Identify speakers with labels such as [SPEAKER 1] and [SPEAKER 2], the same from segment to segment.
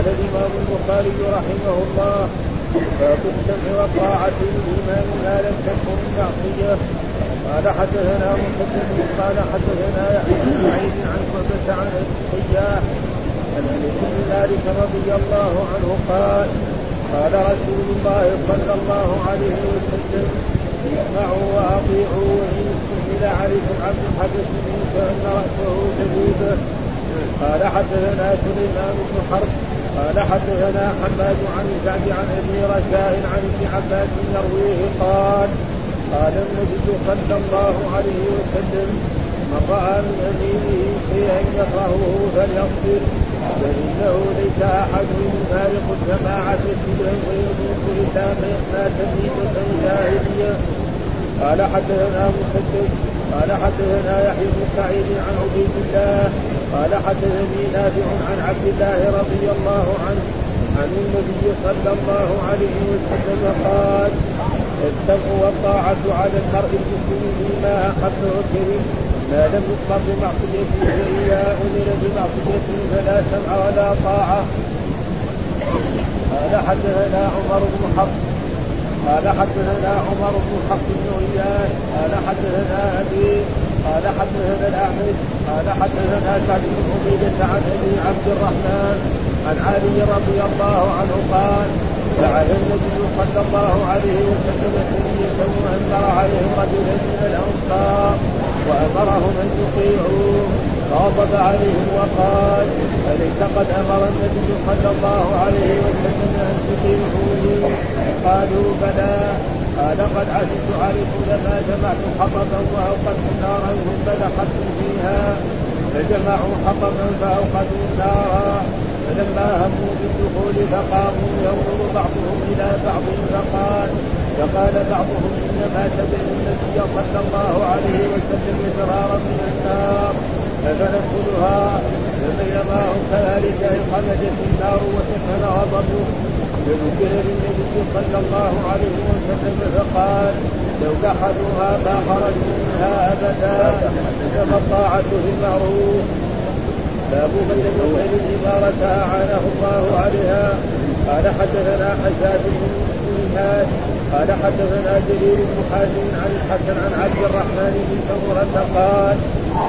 [SPEAKER 1] قال الإمام البخاري رحمه الله باب السمع والطاعة للإمام ما لم تكن معصية قال حدثنا مسدد قال حدثنا يحيى بن سعيد عن شعبة عن السياح عن أنس بن مالك رضي الله عنه قال قال رسول الله صلى الله عليه وسلم اسمعوا وأطيعوا وإن استهل عليكم عبد حدث فإن رأسه شديده قال حدثنا سليمان بن حرب قال حدثنا حماد عن سعد عن أبي رجاء عن ابن عباس يرويه قال قال النبي صلى الله عليه وسلم من رأى من امينه شيئا يكرهه فليصبر فإنه ليس أحد يفارق الجماعة شبرا ويموت لسانه ما تميت جاهليه قال حدثنا مسدد قال حدثنا يحيى بن سعيد عن عبيد الله قال حدثني نافع عن عبد الله رضي الله عنه عن النبي صلى الله عليه وسلم قال السمع والطاعة على المرء المسلم فيما أحبه الكريم ما لم يؤمر بمعصيته فإذا أمر بمعصيته فلا سمع ولا طاعة. قال حدثنا عمر بن حفص قال حدثنا عمر بن حفص بن غياث قال حدثنا أبي قال حدثنا الأعمش قال حدثنا سعد بن عبيدة عن أبي عبد الرحمن عن علي رضي الله عنه قال فعل النبي صلى الله عليه وسلم سرية وأنزل عليهم رجلا من الأنصار وأمرهم أن يطيعوه. غضب عليهم وقال أليس قد أمر النبي صلى الله عليه وسلم أن تطيعوني. قالوا بلى. قال قد عشت عليكم لما جمعتم حطبا وأوقدتم نارا ثم دخلتم فيها. فجمعوا حطبا فأوقدوا نارا. فلما هموا بالدخول فقاموا ينظر بعضهم إلى بعض فقال فقال بعضهم إنما تبع النبي صلى الله عليه وسلم فرارا من النار. فندخلها فبينما هم كذلك خرجت النار وسكن غضبه فذكر للنبي صلى الله عليه وسلم فقال لو دخلوها ما خرجوا منها أبدا كما الطاعه في المعروف باب من لم يطعم الإمارة أعانه الله عليها. قال حدثنا حجاج بن قال حدثنا جرير بن حازم عن الحسن عن عبد الرحمن بن سمرة قال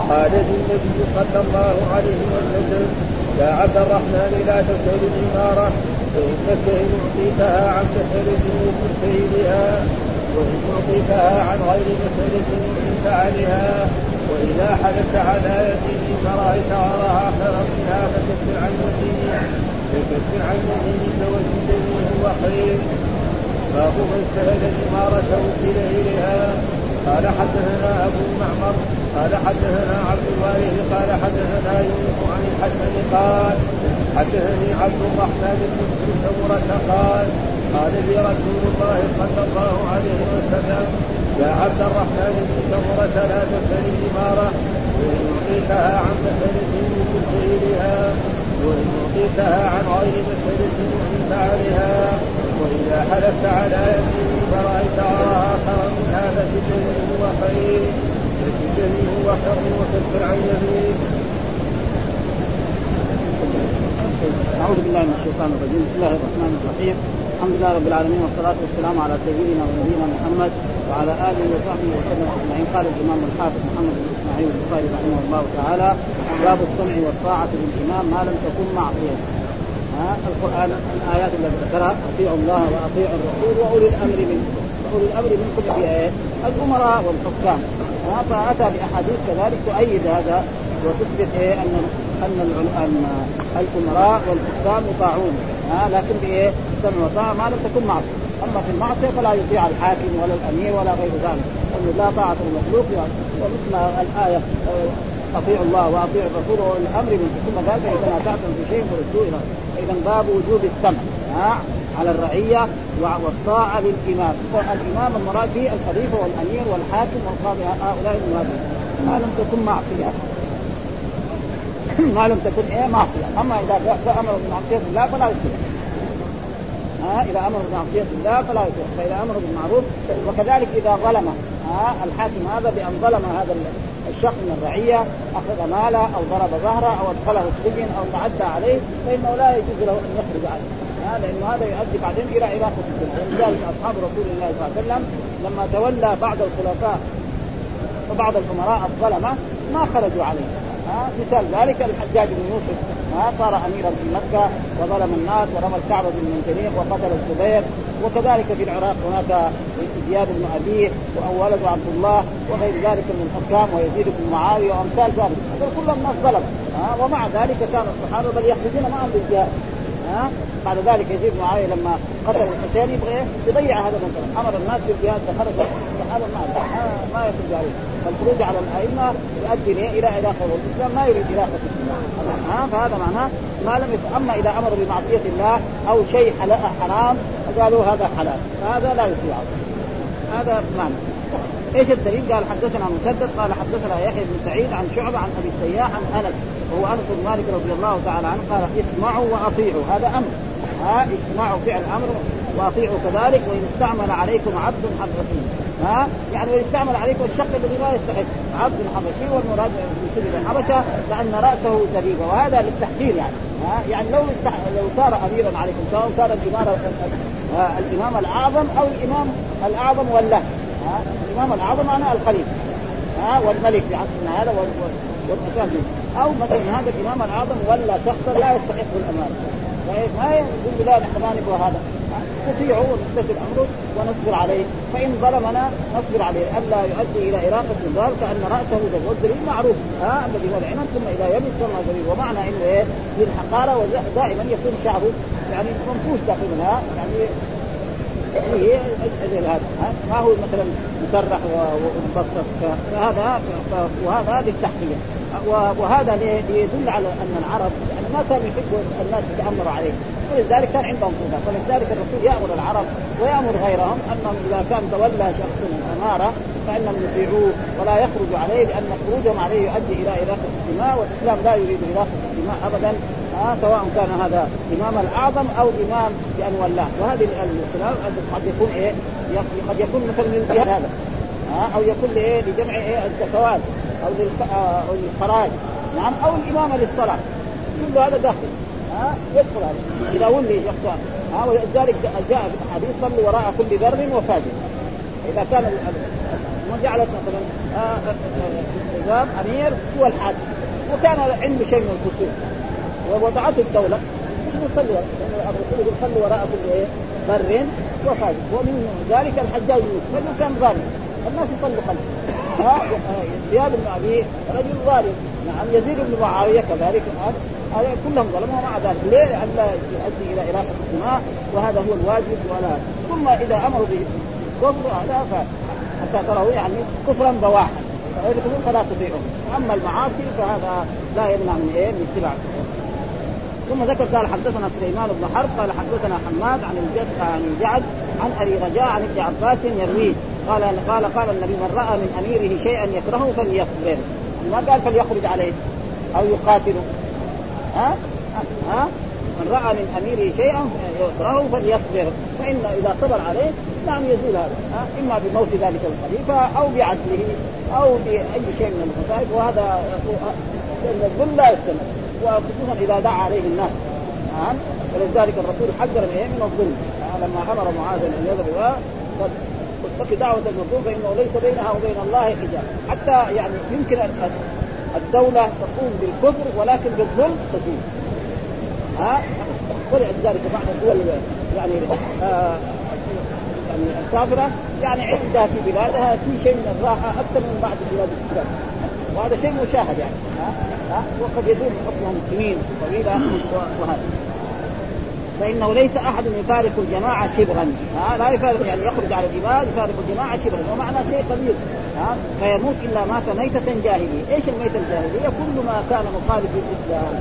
[SPEAKER 1] قال لي النبي صلى الله عليه وسلم يا عبد الرحمن لا تسأل الإمارة فإنك إن أعطيتها عن مسألة من سيدها وإن أعطيتها عن غير مسألة أعطيت عليها وإذا حدث على يده فرأيت وراها خيرا منها فكفر عن يمينه فكفر عن يمينك وزدني هو خير. باب من سهل الإمارة وكل إليها قال حدثنا أبو معمر قال حدثنا عبد الوارث قال حدثنا يونس عن الحسن قال حدثني عبد الرحمن بن سمرة قال قال لي رسول الله صلى الله عليه وسلم يا عبد الرحمن بن سمرة لا تسأل الإمارة وإن أعطيتها عن مسألة من غيرها وإن أعطيتها عن غير مسألة أعطيت عليها وإذا حلفت على يمين فرأيت وراها خيرا منها فسجنه هو خير. فسجنه هو خير وكفر عن يمين
[SPEAKER 2] أعوذ بالله من الشيطان الرجيم. بسم الله الرحمن الرحيم. الحمد لله رب العالمين والصلاة والسلام على سيدنا ونبينا محمد وعلى آله وصحبه وسلم أجمعين. قال الإمام الحافظ محمد بن إسماعيل البخاري رحمه الله تعالى باب السمع والطاعة للإمام ما لم تكن معصية. ها القرآن الآيات التي ذكرها أطيعوا الله وأطيعوا الرسول وأولي الأمر منكم. وأولي الأمر منكم في إيه؟ الأمراء والحكام. فاتى بأحاديث كذلك تؤيد هذا وتثبت إيه؟ أن أن الأمراء والحكام يطاعون. ها لكن بايه؟ السمع والطاعه ما لم تكن معصية. أما في المعصية فلا يطيع الحاكم ولا الأمير ولا غير ذلك. انه لا طاعة للمخلوق ومثل الآية أطيعوا الله وأطيعوا الرسول وأولي الأمر ثم قال فاذا تنازعتم في شيء فردوه إلى إذا باب وجوب السمع ها؟ على الرعية والطاعة للإمام. الإمام المراد به الخليفة والأمير والحاكم والقاضي هؤلاء المهاجرين. ما لم تكن معصية. ما لم تكن إيه معصية. أما إذا أمر بمعصيه الله فلا يصير ها إذا أمر بمعصيه الله فلا يطيع فإذا أمر بالمعروف وكذلك إذا ظلم ها الحاكم هذا بأن ظلم هذا الشخص من الرعية أخذ ماله أو ضرب ظهره أو أدخله السجن أو تعدى عليه فإنه لا يجوز له أن يخرج عنه هذا لأنه هذا يؤدي بعدين إلى إراقة الدنيا ولذلك أصحاب رسول الله صلى الله عليه وسلم لما تولى بعض الخلفاء وبعض الأمراء الظلمة ما خرجوا عليه. ها مثال ذلك الحجاج بن يوسف. ها صار أميرا في مكة وظلم الناس ورمى الكعبة بالمنجنيق وقتل الزبير. وكذلك في العراق هناك زياد بن ابيه وولده عبد الله وغير ذلك من الحكام ويزيد بن معاوية وأمثال ذلك. هذول كلهم ناس ظلم. ها ومع ذلك كان الصحابة بل يخرجون معهم بالجهاد. ها بعد ذلك يزيد معاوية لما قتل الحسين يبغى يضيع هذا المنكر أمر الناس بالجهاد فخرج. الصحابه ما ما يخرج عليه فالخروج على الأئمة يؤدي إلى علاقه والاسلام ما يريد علاقه الإسلام. ها؟ فهذا معناه ما لم يفعل أما إذا أمر بمعصية الله أو شيء حرام قالوا هذا حلال. فهذا لا يطيع هذا معنى. إيش الدليل؟ قال حدثنا مسدد قال حدثنا يحيى بن سعيد عن شعبة عن أبي السياح عن أنس وهو أنس بن مالك رضي الله تعالى عنه قال اسمعوا وأطيعوا هذا أمر. ها اسمعوا فعل أمر وأطيعوا كذلك وإن استعمل عليكم عبد حبشي. ها يعني وإن استعمل عليكم الشق الذي لا يستحق عبد حبشي والمراد بسبب الحبشه لأن رأسه زبيبه وهذا للتحقير يعني. ها يعني لو لو صار أميرا عليكم سواء كان الإمام الإمام الأعظم أو الإمام الأعظم والله. الإمام الاعظم معناه الخليفه ها والملك في عصرنا هذا والمكان أو مثلا هذا الإمام الاعظم ولا شخصا لا يستحق الأمانة. ما يقول لا نحن ما نبغى هذا. نطيعه ونستسر أمره ونصبر عليه. فإن ظلمنا نصبر عليه. ألا يؤدي إلى إراقة الدار كأن رأسه ذبح والدليل معروف ها الذي هو العنب ثم إذا يبس ثم ذبيب ومعنى إنه إيه؟ للحقاره ودائما يكون شعره يعني منفوش داخلها يعني يعني أجل هذا ما هو مثلا مسرح ومبسط فهذا وهذا للتحقيق وهذا ليدل على أن العرب يعني ما كانوا يحبوا الناس يتأمروا عليه. ولذلك كان عندهم قوه فلذلك الرسول يأمر العرب ويأمر غيرهم أنهم إذا كان تولى شخص الاماره فإنهم يطيعوه ولا يخرج عليه لأن خروجهم عليه يؤدي إلى إراقة الدماء والإسلام لا يريد إراقة الدماء ابدا. آه سواء كان هذا إمام الأعظم أو إمام بان ولاه وهذه الخلاف قد يكون إيه؟ قد يكون مثلا للجهاد هذا. آه أو يكون لإيه؟ لجمع إيه؟ الزكوات أو أو للخراج نعم أو الإمامة للصلاة. كل هذا داخل. ها يدخل هذا. إذا ولي شخص ها ولذلك جاء في الاحاديث صلوا وراء كل بر وفاجر. إذا كان جعلت مثلا نظام أمير هو الحاكم. وكان عنده شيء من القصور ووضعته الدولة. يصلي الرسول يقول وراء كل إيه؟ بر وفاجر ومن ذلك الحجاج يوسف كان ظالم الناس يصلوا خلفه زياد بن أبي رجل ظالم. نعم يزيد بن معاوية كذلك. كلهم ظلموا ومع ذلك. ليه؟ لئلا يؤدي إلى إراقة الدماء وهذا هو الواجب. ولا ثم إذا أمروا بالكفر هذا حتى تروا يعني كفرا بواحا فلا تطيعهم أما المعاصي فهذا لا يمنع من إيه؟ من اتباع ثم ذكر قال حدثنا سليمان بن حرب قال حدثنا حماد عن عن الجعد عن أبي رجاء عن ابن عباس يرويه. قال قال قال النبي من رأى من أميره شيئا يكرهه فليصبر. ما قال فليخرج عليه أو يقاتله. ها؟ ها؟ من رأى من أميره شيئا يكرهه فليصبر. فإن إذا صبر عليه نعم يزول هذا؟ إما بموت ذلك الخليفة أو بعزله أو بأي شيء من المصائب وهذا الظلم لا يستمر. وخصوصا إذا دعا عليه الناس. ها؟ ولذلك الرسول حذر من من الظلم. لما أمر معاذ أن يذهب واتق دعوة المظلوم فإنه ليس بينها وبين الله حجاب. حتى يعني يمكن الدولة تقوم بالكفر ولكن بالظلم تزول. ها ولذلك بعض الدول يعني آه يعني الكافرة يعني عندها في بلادها في شيء من الراحة أكثر من بعض بلاد الإسلام وهذا شيء مشاهد يعني. ها, ها؟ وقد يدور حكمهم سنين طويلة وهذا. فإنه ليس أحد يفارق الجماعة شبرا. ها؟ لا يفارق يعني يخرج على الجبال يفارق الجماعة شبرا. ومعنى شيء قليل ها؟ فيموت إلا مات ميتة جاهلية، إيش الميتة الجاهلية؟ كل ما كان مخالف للإسلام.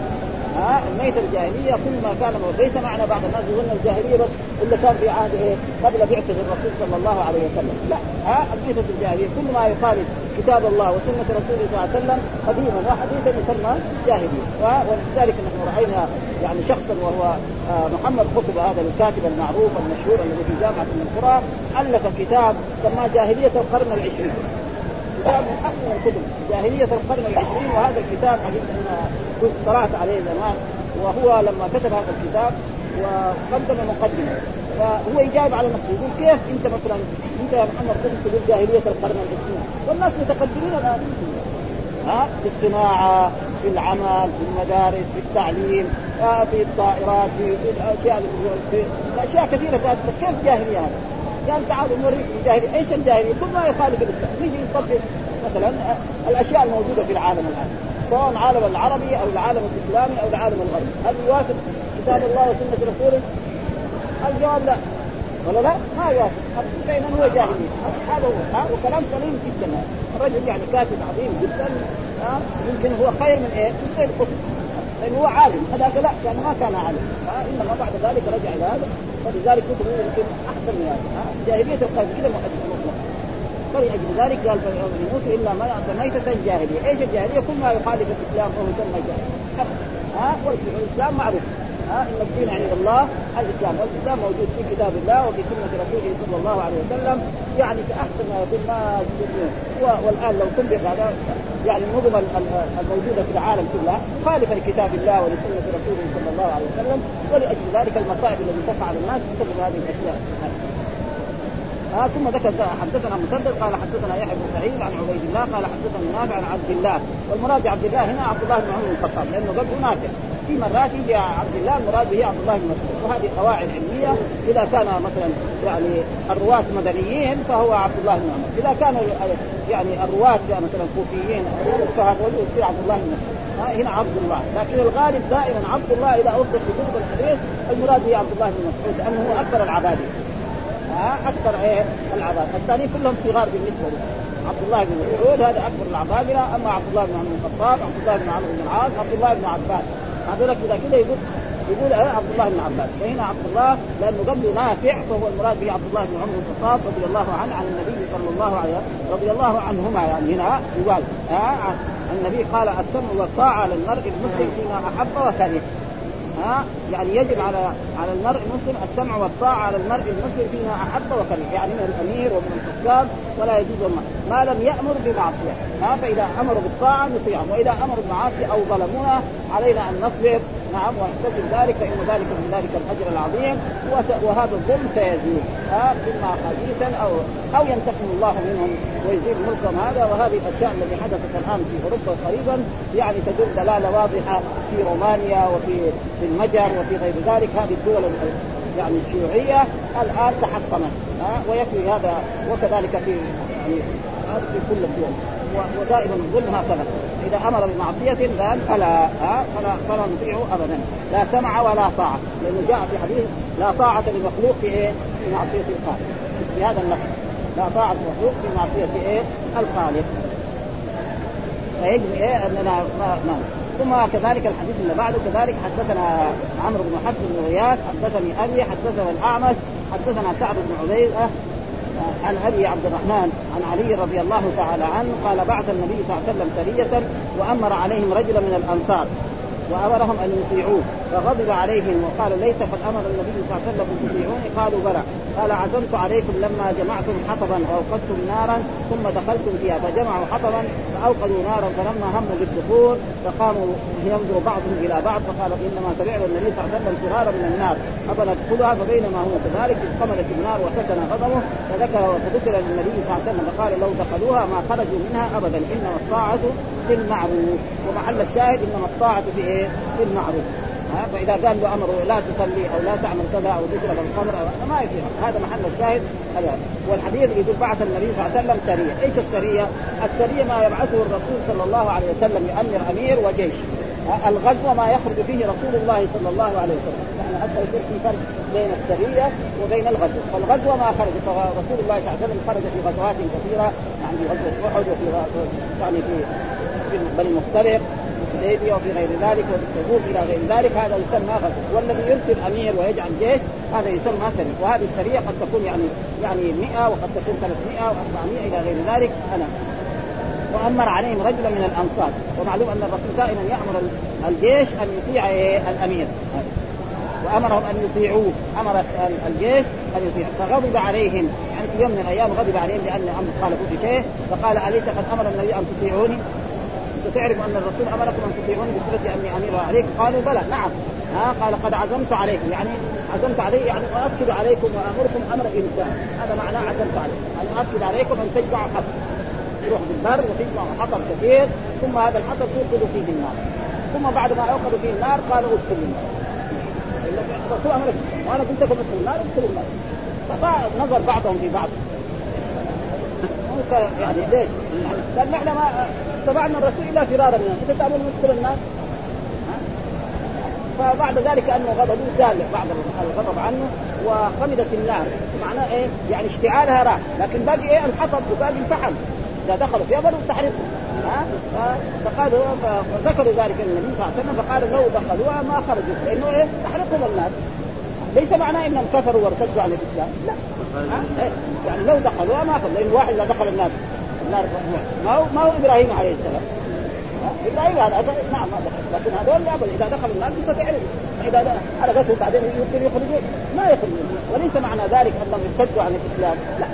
[SPEAKER 2] ها الميتة الجاهلية كل ما كان ليس معنى بعض الناس يظن الجاهلية بس اللي كان في عهد إيه؟ قبل بعثة الرسول صلى الله عليه وسلم. لا ها الميتة الجاهلية كل ما يخالف كتاب الله وسنة رسوله صلى الله عليه وسلم قديما وحديثا يسمى جاهلية. ولذلك نحن رأينا يعني شخصا وهو آه، محمد قطب هذا الكاتب المعروف المشهور الذي في جامعة من القرى ألف كتاب سماه جاهلية القرن العشرين. كتاب من احسن الكتب جاهلية القرن العشرين وهذا الكتاب حقيقه أنا كنت قرات عليه زمان. وهو لما كتب هذا الكتاب وقدم مقدمة. فهو يجاوب على نفسه يقول كيف أنت مثلا أنت يا محمد قلت تقول جاهلية القرن العشرين؟ والناس متقدمين الآن. ها؟ في الصناعة في العمل في المدارس في التعليم في الطائرات في, في الأشياء في أشياء كثيرة كيف جاهلية هذا؟ قال تعالوا نوريك الجاهلية، إيش الجاهلية؟ كل ما يخالف الإسلام، نجي نطبق مثلا الأشياء الموجودة في العالم الآن، سواء العالم العربي أو العالم الإسلامي أو العالم الغربي، هل يوافق كتاب الله وسنة رسوله؟ الجواب لا، ولا لا؟ ما يوافق، فإذا هو جاهلية، هذا هو، وكلام سليم جدا. الرجل يعني كاتب عظيم جدا. يمكن هو خير من إيه؟ من خير الكتب لأنه هو عالم. هذاك لا كان ما كان عالم. انما بعد ذلك رجع إلى هذا. فلذلك كتبه يمكن أحسن من هذا. جاهلية القلب كذا مطلق فلأجل ذلك قال يموت إلا ما ميتة جاهلية، إيش الجاهلية؟ كل ما يخالف الإسلام فهو يسمى جاهليه. ها؟ والإسلام معروف. ها ان الدين عند الله الإسلام والإسلام موجود في كتاب الله وفي سنة رسوله صلى الله عليه وسلم. يعني في أحسن ما يكون ما والآن لو طبق هذا يعني النظم الموجودة في العالم كلها مخالفه لكتاب الله ولسنة رسوله صلى الله عليه وسلم ولأجل ذلك المصائب التي تقع على الناس بسبب هذه الأشياء. آه ثم ذكر حدثنا مسدد قال حدثنا يحيى بن سعيد عن عبيد الله قال حدثنا نافع عن عبد الله. والمراد بعبد الله هنا عبد الله بن عمر بن الخطاب لأنه قبله نافع. في مرات يجي عبد الله المراد به عبد الله بن مسعود. وهذه قواعد علمية. إذا كان مثلا يعني الرواة مدنيين فهو عبد الله بن عمر، إذا كانوا يعني الرواة مثلا كوفيين فهذا يصير عبد الله بن مسعود. هنا عبد الله. لكن الغالب دائما عبد الله اذا اطلق في كتب الحديث المراد به عبد الله بن مسعود لأنه هو اكبر العبادة. ها؟ أكثر إيه؟ العباد الثاني كلهم صغار بالنسبة له عبد الله بن مسعود هذا اكبر العبادله أما عبد الله بن عمرو بن الخطاب عبد الله بن عمرو بن العاص عبد الله بن عباس. هذول كذا كذا يقول يقول أه عبد الله بن عباس. فهنا عبد الله لأنه قبله نافع فهو المراد به عبد الله بن عمرو بن الخطاب رضي الله عنه عن النبي صلى الله عليه وسلم رضي الله عنهما يعني هنا يقال آه النبي قال السمع والطاعة للمرء المسلم فيما أحب وكره. ها يعني يجب على على المرء المسلم السمع والطاعة على المرء المسلم فيما أحب وكره يعني من الأمير ومن الحكام ولا يجوز ما لم يأمر بمعصية. ها فإذا أمروا بالطاعة نطيعهم وإذا أمروا بمعاصي أو ظلمونا علينا أن نصبر. نعم ونحتسب ذلك فان ذلك من ذلك الأجر العظيم وهذا الظلم سيزول ها اما حديثا أو أو ينتقم الله منهم ويزيد ملكهم هذا وهذه الأشياء التي حدثت الآن في أوروبا قريبا يعني تدل دلالة واضحة في رومانيا وفي في المجر وفي غير ذلك. هذه الدول يعني الشيوعية الآن تحطمت. ها ويكفي هذا وكذلك في يعني في كل الدول. ودائما الظلم هكذا. إذا أمر بمعصية قال فلا ها فلا فلا نطيعه ابدا. لا سمع ولا طاعة. لأنه جاء في حديث لا طاعة لمخلوق في إيه؟ في معصيه الخالق بهذا اللفظ. لا طاعة لمخلوق في معصيه إيه؟ الخالق. فيجب إيه؟ أننا ما, ما. ثم كذلك الحديث اللي بعده كذلك حدثنا عمرو بن حفص بن غياث حدثني أبي حدثنا الأعمش حدثنا سعد بن عبيدة عن أبي عبد الرحمن عن علي رضي الله تعالى عنه قال بعث النبي صلى الله عليه وسلم سريه وأمر عليهم رجلا من الأنصار وأمرهم أن يطيعوه فغضب عليهم وقال ليس قد أمر النبي صلى الله عليه وسلم أن تطيعوني قالوا بلى. قال عزمت عليكم لما جمعتم حطبا وأوقدتم نارا ثم دخلتم فيها فجمعوا حطبا فأوقدوا نارا فلما هموا بالدخول فقاموا ينظر بعضهم إلى بعض فقال إنما سمعنا النبي صلى الله عليه وسلم من النار افندخلها فبينما هو كذلك اضطمدت النار وسكن غضبه فذكر فذكر للنبي صلى الله عليه وسلم فقال لو دخلوها ما خرجوا منها أبدا إنما الطاعة في المعروف ومحل الشاهد إنما الطاعة في إيه؟ في المعروف ها فإذا قال له أمره لا تصلي أو لا تعمل كذا أو تشرب الخمر أو ما يصير. هذا محل الشاهد والحديث يقول بعث النبي صلى الله عليه وسلم سريه، إيش السريه؟ السريه ما يبعثه الرسول صلى الله عليه وسلم يؤمر أمير وجيش. الغزو ما يخرج فيه رسول الله صلى الله عليه وسلم. يعني حتى يصير في فرق بين السريه وبين الغزو. فالغزو ما خرج فرسول الله صلى الله عليه وسلم خرج في غزوات كثيرة يعني في غزوة أحد وفي يعني في في بني المختلف الحديبيه وفي غير ذلك وبالتبوك إلى غير ذلك هذا يسمى غزو والذي يرسل أمير ويجعل جيش هذا يسمى سريه وهذه السرية قد تكون يعني يعني 100 وقد تكون 300 و400 إلى غير ذلك أنا. وأمر عليهم رجلا من الأنصار. ومعلوم أن الرسول دائما يأمر الجيش أن يطيع الأمير. وأمرهم أن يطيعوه. أمر الجيش أن يطيع. فغضب عليهم. يعني في يوم من الأيام غضب عليهم لأن أمر قال في شيء. فقال أليس قد أمر النبي أن تطيعوني؟ تعرف أن الرسول أمركم أن تطيعوني بصفة أني أمير عليك؟ قالوا بلى نعم. ها قال قد عزمت عليكم. يعني عزمت علي يعني أؤكد عليكم وأمركم أمر إنسان. هذا معناه عزمت عليكم ان أؤكد عليكم أن تجمعوا حطب تروح بالبر وتجمعوا حطب كثير ثم هذا الحطب توقدوا فيه النار. ثم بعد ما أوقدوا فيه النار قالوا ادخلوا النار. الرسول امرك وأنا قلت لكم ادخلوا النار ادخلوا النار. فنظر بعضهم في بعض. يعني ليش؟ قال نحن ما اتبعنا الرسول إلا فرارا منه، انت تامر ندخل النار؟ فبعد ذلك انه غضبوا زال بعض الغضب عنه وخمدت النار. معناه إيه؟ يعني اشتعالها راح. لكن باقي إيه؟ الحطب وباقي الفحم إذا دخلوا فيها بدوا تحرقهم ها؟ فقالوا فذكروا ذلك للنبي صلى الله عليه وسلم. فقال لو دخلوها ما خرجوا. لأنه إيه؟ تحرقهم النار ليس معناه إنهم كفروا وارتدوا عن الإسلام. لا. إيه؟ يعني لو دخلوها ما خرجوا. لأن واحد إذا دخل النار ما هو ما هو إبراهيم عليه السلام. إبراهيم هذا نعم ما لكن هذول لا إذا دخلوا النار ستعرف إذا حرقتهم بعدين يمكن يخرجون. ما يخرجون. وليس معنى ذلك أنهم ارتدوا عن الإسلام. لا.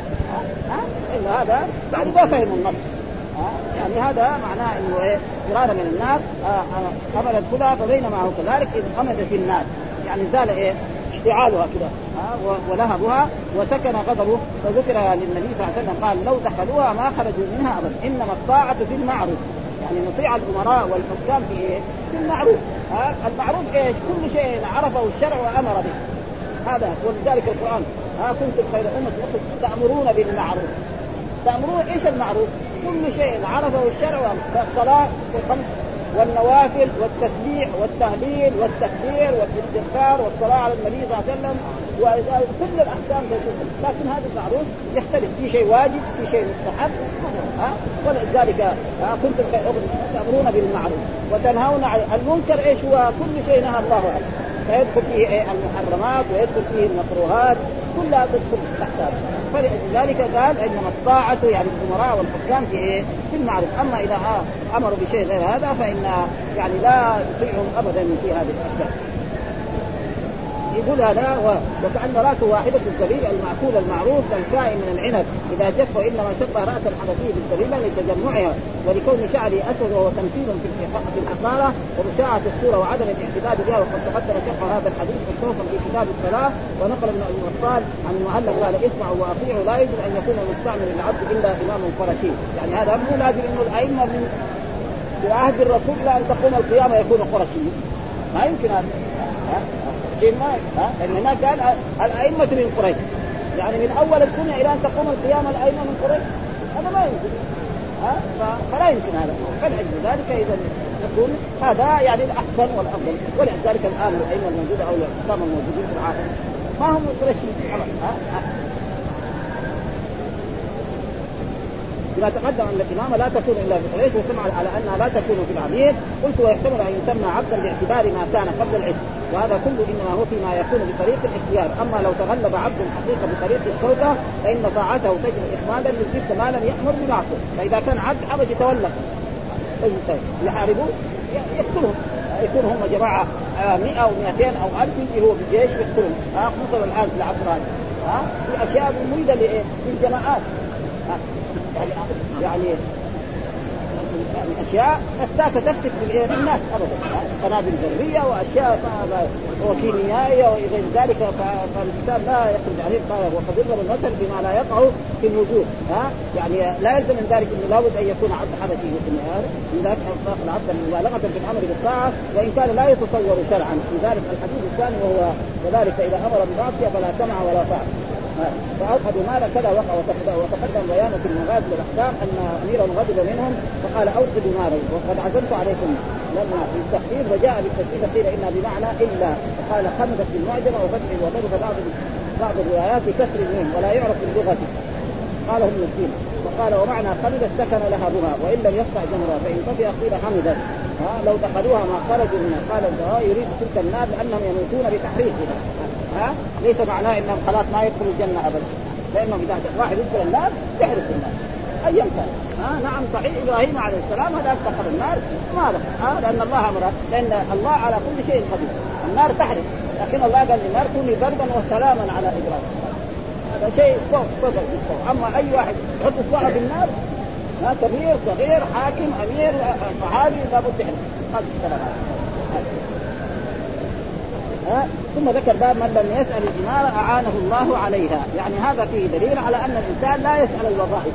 [SPEAKER 2] ها؟ إنه هذا بعد ما فهموا النص. يعني هذا معناه إنه إيه؟ فرارا من النار. امل الكلى فبينما هو كذلك إذ أمدت النار يعني زال إيه؟ اشتعالها كده. ولهبها وسكن غضبه فذكر للنبي صلى الله عليه وسلم قال لو دخلوها ما خرجوا منها ابدا إنما الطاعة في المعروف. يعني نطيع الأمراء والحكام في إيه؟ في المعروف. ها المعروف إيش؟ كل شيء عرفه الشرع وأمر به. هذا ولذلك القرآن. ها كنتم خير أمة تأمرون بالمعروف. تأمرون إيش المعروف؟ كل شيء عرفه الشرع كالصلاه والخمس. والنوافل والتسبيح والتهليل والتكبير والاستغفار والصلاة على النبي صلى الله عليه وسلم وكل الأحكام لكن هذا المعروف يختلف. في شيء واجب في شيء مستحب. ها؟ ولذلك كنتم تأمرون بالمعروف وتنهون عن المنكر. إيش هو؟ كل شيء نهى الله عنه. فيدخل فيه إيه؟ المحرمات ويدخل فيه المكروهات. كلها تدخل تحت هذا. فلذلك قال إنما الطاعة يعني الأمراء والحكام في إيه؟ في المعروف، أما إذا أمروا بشيء غير هذا فإن يعني لا يطيعهم ابدا في هذه الأشياء. يقول هذا وكأن رأسه واحدة الزبيب المعقول المعروف كالكائن من العنب. إذا جف وإنما شبه رأس الحنفية بالزبيبة لتجمعها. ولكون شعره أسود وهو تمثيل في الحقارة ومشاعة الصورة وعدم الاعتداد بها وقد تقدم شرح هذا الحديث خصوصا في كتاب الصلاة. ونقل أبي وصال عن المعلق قال اسمعوا وأطيعوا لا يجب أن يكون المستعمل العبد إلا إمام قرشي يعني هذا مو لازم إنه الأئمة من في عهد الرسول إلى أن تقوم القيامة يكون قرشي ما يمكن هذا. ما ها؟ لأن هناك قال الأئمة من قريش. يعني من أول الدنيا إلى أن تقوم القيامه الأئمة من قريش. هذا ما يمكن ها؟ فلا يمكن هذا. فلأجل ذلك إذا يكون هذا يعني الأحسن والأفضل. ولذلك الآن الأئمة الموجودة أو الحكام الموجودين في العالم ما هم قريشيين ها؟ بما تقدم أن الامامه لا تكون إلا في قريش وسمع على أنها لا تكون في العبيد قلت ويحتمل أن يسمى عبدا باعتبار ما كان قبل العلم وهذا كله إنما هو فيما يكون بطريق الاختيار. أما لو تغلب عبد الحقيقة بطريق الشوكه فإن طاعته تجري اخمادا للجد ما لم يأمر بمعصية. فإذا كان عبد حبش يتولى. يحاربوه يقتلهم. يكون هم جماعة. 100 أو 200 أو 1000 يجي هو بالجيش يقتلهم ها خصوصا الآن في العصر هذا ها في أشياء مريده للجماعات يعني يعني اشياء فتاكه تفتك في الناس ابدا. قنابل ذريه وأشياء وكيميائية وغير ذلك فالإنسان لا يخرج عليه قال وقد يضرب المثل بما لا يقع في الوجود. ها؟ يعني لا يلزم من ذلك إنه لابد أن يكون عبد حبشي من ذلك اطلاق العبد مبالغه في الأمر بالطاعة وإن كان لا يتصور شرعا. من ذلك الحديث الثاني وهو وذلك إذا أمر بمعصية فلا سمع ولا طاعة. فاوقدوا مالا كذا وقع وتقدم بيان في المغازي والأحكام أن اميرا غضب منهم فقال اوقدوا مالا وقد عزمت عليكم. لما في وجاء بالتشديد قيل انها بمعنى إلا. قال خمدت بالمعجمة وفتح وضرب بعض بعض الروايات بكسر الميم ولا يعرف باللغة قاله ابن الدين وقال ومعنى خلد سكن لهبها وإن لم يقطع جمرها فإن طفئ قيل حمدا ها لو دخلوها ما خرجوا منها. قال يريد تلك النار لأنهم يموتون بتحريقها ها؟ ليس معناه انهم خلاص ما يدخلوا الجنة ابدا. لانهم إذا واحد يدخل النار يحرق النار. ايا كان. ها؟ نعم صحيح. إبراهيم عليه السلام هذا دخل النار. ما ها؟ لأن الله أمره. لأن الله على كل شيء قدير. النار تحرق. لكن الله قال للنار كوني بردا وسلاما على إبراهيم. هذا شيء فوق فوق أما أي واحد يحط اصبعه في النار ها؟ كبير صغير حاكم أمير صحابي لابد يحرق. هذا الكلام. ها ثم ذكر باب من لم يسأل الإمارة أعانه الله عليها، يعني هذا فيه دليل على أن الإنسان لا يسأل الوظائف.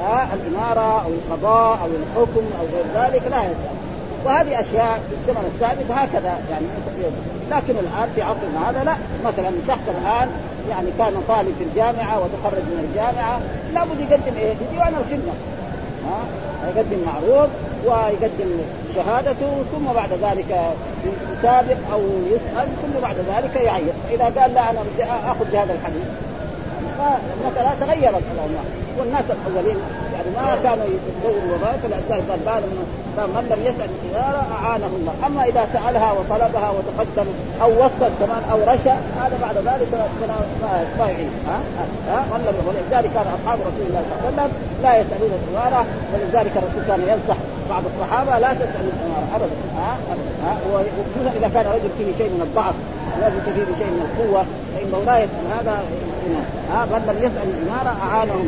[SPEAKER 2] ها الإمارة أو القضاء أو الحكم أو غير ذلك لا يسأل. وهذه أشياء في الزمن السابق هكذا يعني لكن الآن في عصرنا هذا لا مثلا شخص الآن يعني كان طالب في الجامعة وتخرج من الجامعة لابد يقدم إيه؟ ديوان الخدمة ها يقدم معروض ويقدم شهادته ثم بعد ذلك يسابق أو يسأل ثم بعد ذلك يعين إذا قال لا أنا آخذ بهذا الحديث. فمثلا تغيرت الأمور والناس الأولين يعني ما كانوا يتزوجوا الوظائف فلذلك قال بعد من لم يسأل الاداره أعانه الله، أما إذا سألها وطلبها وتقدم أو وصل كمان أو رشا هذا بعد ذلك ما يعين ها؟ ها؟ ولذلك كان أصحاب رسول الله صلى الله عليه وسلم لا يسألون الاداره ولذلك الرسول كان ينصح بعض الصحابة لا تسالوا الاماره ابدا. ها؟ ها؟ وخصوصا إذا كان رجل فيه شيء من الضعف لازم فيه شيء من القوة فانه لا يسال هذا ها؟ من لم يسأل الاماره اعانهم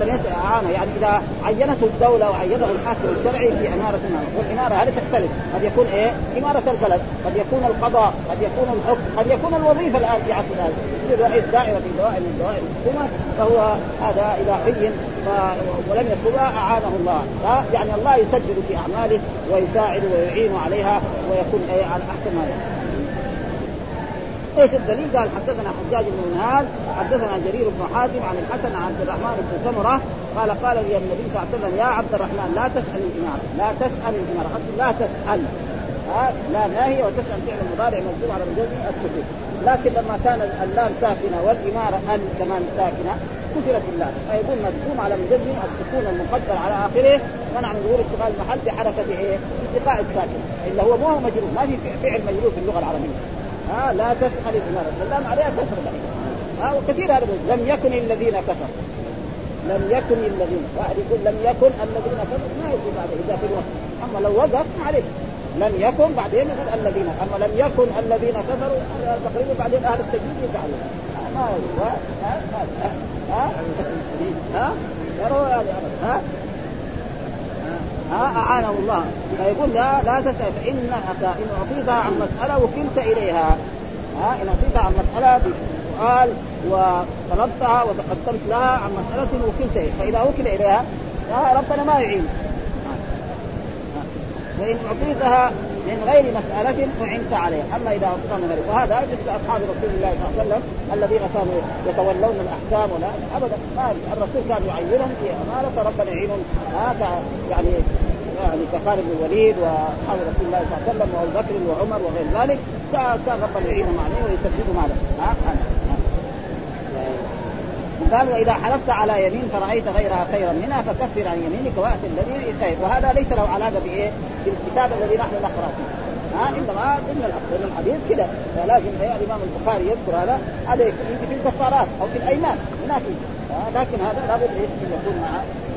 [SPEAKER 2] من يسأل أعانه. يعني إذا عينته الدولة وعينه الحاكم الشرعي في اماره والاماره هذه تختلف. قد يكون إيه؟ اماره البلد قد يكون القضاء قد يكون الحكم قد يكون الوظيفة الآن في عصر هذا رئيس دائرة في دوائر من دوائر الحكومة فهو هذا اذا عين ولم يطلبها أعانه الله. يعني الله يسجل في أعماله ويساعد ويعين عليها ويكون إيه على أحسن ما يكون إيش الدليل؟ قال حدثنا حجاج بن منهال حدثنا جرير بن حازم عن الحسن عن عبد الرحمن بن سمرة قال قال لي النبي صلى الله عليه وسلم يا عبد الرحمن لا تسأل الإمارة لا تسأل الإمارة لا تسأل. لا ناهي وتسأل فعل المضارع مجزوم على مجزم السكون لكن لما كان اللام ساكنة والإمارة ال كمان ساكنة كسرت اللام فيكون مجزوم على مجزم السكون المقدر على آخره منع من ظهور اشتغال المحل بحركة إيه؟ التقاء الساكن. إلا هو مو مجرور ما في فعل مجرور في اللغة العربية. ها لا تسأل الإمارة اللام عليها كسر ها وكثير هذا لم يكن الذين كفروا. لم يكن الذين واحد يقول لم يكن الذين كفروا. ما يقول بعد إذا في الوقت. أما لو وقف عليه. لم يكن بعدين يقول الذين أما لم يكن الذين كفروا تقريبا بعدين أهل التجديد يفعلوا ما ها ها ها ها ها ها اعانه الله فيقول لا لا تسال فإن ان اعطيتها عن مساله وكلت اليها ها ان اعطيتها عن مساله بسؤال وطلبتها وتقدمت لها عن مساله وكلت إليها فاذا وكل اليها ربنا ما يعين وان أعطيتها من غير مسألة أعنت عليها، أما إذا من غير وهذا مثل أصحاب رسول الله صلى الله عليه وسلم الذين كانوا يتولون الأحكام ولا أبدا. ما الرسول كان يعينهم في أمانة ربنا يعينهم. هذا يعني يعني كخالد بن الوليد وأصحاب رسول الله صلى الله عليه وسلم وأبو بكر وعمر وغير ذلك. كان ربنا يعينهم عليه ويسددهم عليه ها؟ قال وإذا حلفت على يمين فرأيت غيرها خيرا منها فكفر عن يمينك وات الذي خير وهذا ليس له علاقة بإيه؟ بالكتاب الذي نحن نقرأ فيه. ها إنما ضمن الحديث كذا فلازم الامام البخاري يذكر هذا. هذا يجي في الكفارات أو في الأيمان. هناك لكن هذا لابد أن يكون مع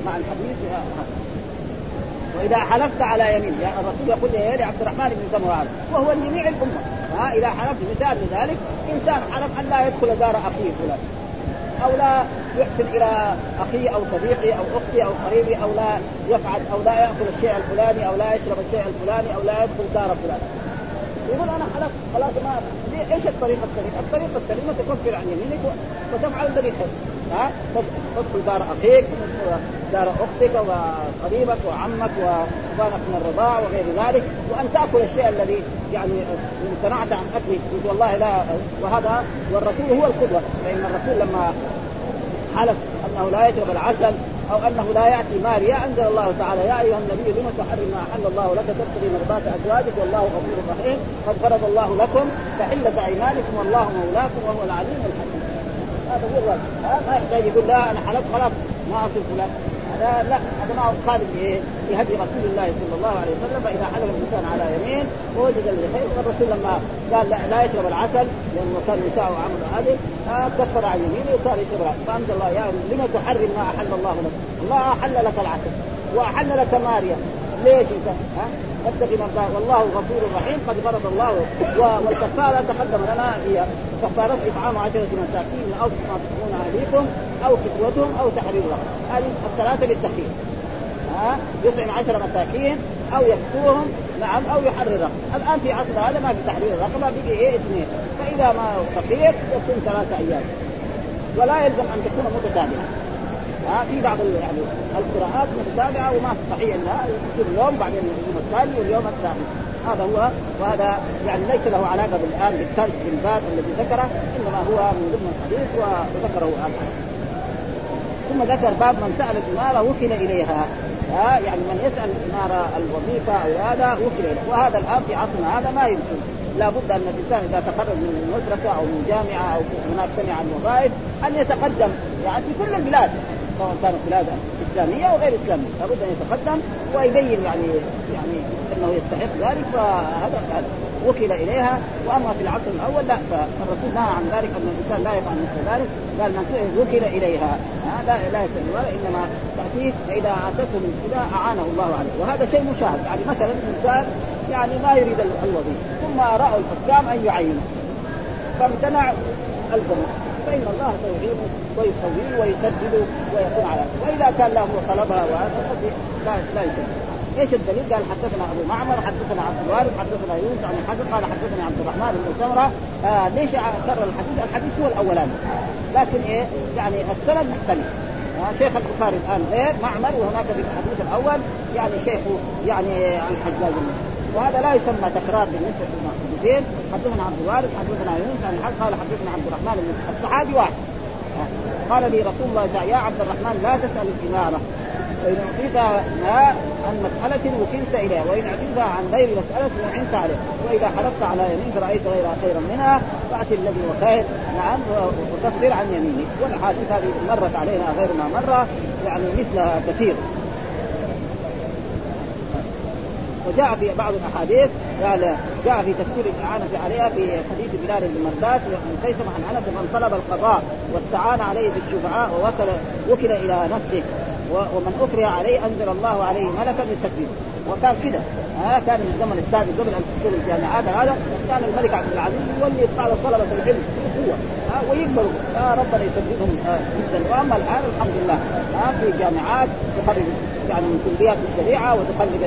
[SPEAKER 2] مع الحديث. وإذا حلفت على يمين يعني الرسول يقول لعبد الرحمن بن سمران وهو لجميع الأمة. ها إذا حلفت مثال لذلك إنسان حلف أن لا يدخل دار أخيه فلان. أو لا يحسن إلى اخيه أو صديقي أو أختي أو قريبي أو لا يفعل أو لا يأكل الشيء الفلاني أو لا يشرب الشيء الفلاني أو لا يدخل دار فلان. يقول أنا حلفت خلاص ما إيش الطريقة السليمه؟ الطريقة السليمة تكفر عن يمينك وتفعل الذي تحب. ها؟ تدخل دار أخيك دار أختك وقريبك وعمك وابانك من الرضاع وغير ذلك وأن تأكل الشيء الذي يعني امتنعت عن اكله والله لا وهذا والرسول هو القدوة. فإن الرسول لما حلف أنه لا يشرب العسل أو أنه لا يأتي ماريا أنزل الله تعالى يا أيها النبي لم تحرم ما أحل الله لك تبتغي مرضات أزواجك؟ والله غفور رحيم. قد فرض الله لكم تحله أيمانكم والله مولاكم وهو العليم الحكيم. هذا هو الواجب ما يحتاج يقول لا أنا حلفت خلاص ما اصل فلان. هذا لا هذا ما هو خالد إيه بهدي رسول الله صلى الله عليه وسلم فإذا حلف الإنسان على يمين ووجد الخير. والرسول لما قال لا, لا يشرب العسل لأنه كان نساء عمل هذه آه كفر عن يمينه وصار يشرب فأنزل الله يا لما تحرم ما أحل الله لك؟ الله أحل لك العسل. وأحل لك ماريا. ليش أنت؟ ها؟ واتق مرضاه والله غفور رحيم. قد فرض الله والكفارة تقدم لنا هي كفارة إطعام عشرة مساكين. من أوسط ما تطعمون أهليكم. أو كسوتهم أو تحرير رقبه هذه الثلاثة بالتخفيف ها؟ يطعم عشر مساكين أو يكسوهم نعم أو يحرر رقبه الآن في عصر هذا ما في تحرير الرقبه بقي إيه اثنين. فإذا ما فقير يكون ثلاثة أيام. ولا يلزم أن تكون متتابعة. ها؟ في بعض يعني القراءات متتابعة وما صحيح انها يصير يوم بعدين اليوم الثاني واليوم الثالث هذا هو وهذا يعني ليس له علاقة بالآن بالترك بالباب الذي ذكره إنما هو من ضمن الحديث وذكره الان ثم ذكر باب من سأل الاماره وكل إليها. ها يعني من يسأل الاماره الوظيفة أو هذا وكل اليه وهذا الآن في عصرنا هذا ما يمكن. لابد أن الإنسان إذا تخرج من مدرسه أو من جامعة أو هناك سمع عن وظائف أن يتقدم. يعني في كل البلاد سواء كانت بلاد إسلامية أو غير إسلامية. لابد أن يتقدم ويبين يعني يعني إنه يستحق ذلك فهذا وكل إليها. وأما في العصر الأول لا فالرسول نهى عن ذلك أن الإنسان لا يفعل مثل ذلك قال من وكل إليها. لا لا يفعل إنما تأتيه فاذا أتته من كذا أعانه الله عليه. وهذا شيء مشاهد يعني مثلا إنسان يعني ما يريد الوظيفة ثم راوا الحكام أن يعينوا فامتنع الجمهور فإن الله سيعينه ويقويه ويسدده ويكون على وإذا كان له طلبها وهذا لا لا يسدد إيش الدليل؟ قال حدثنا أبو معمر حدثنا عبد الوارث حدثنا يونس عن الحسن قال حدثني عبد الرحمن بن سمرة. آه ليش كرر الحديث؟ الحديث هو الأولاني. لكن إيه؟ يعني السند مختلف. آه شيخ البخاري الآن غير معمر وهناك في الحديث الأول يعني شيخه يعني الحجاج. وهذا لا يسمى تكرار بالنسبة للمحدثين حدثنا عبد الوارث حدثنا يونس عن الحق قال حدثنا عبد الرحمن بن الصحابي واحد. قال لي رسول الله يا عبد الرحمن لا تسأل الإمارة. فان اعطيتها عن مسألة وكلت إليها وإن اعطيتها عن غير مسألة وعنت عليه وإذا حلفت على يمين فرأيت غيرها خيرا منها فات الذي هو خير. نعم وتكفر عن يمينك والاحاديث هذه مرت علينا غير ما مر يعني مثلها كثير. وجاء في بعض الأحاديث قال جاء في تفسير الاعانه عليها في حديث بلال بن مرداس بن قيسم عن انس من طلب القضاء واستعان عليه بالشفعاء ووكل وكل إلى نفسه. ومن أكره عليه أنزل الله عليه ملكا يستكبره وكان كده. ها كان من الزمن السابق قبل أن تدخل الجامعات هذا كان الملك عبد العزيز يولي بعض طلبة العلم بقوه ويكبروا. آه ربنا يسددهم آه جدا. وأما الآن الحمد لله ها في جامعات تخرج يعني من كليات الشريعة وتخرج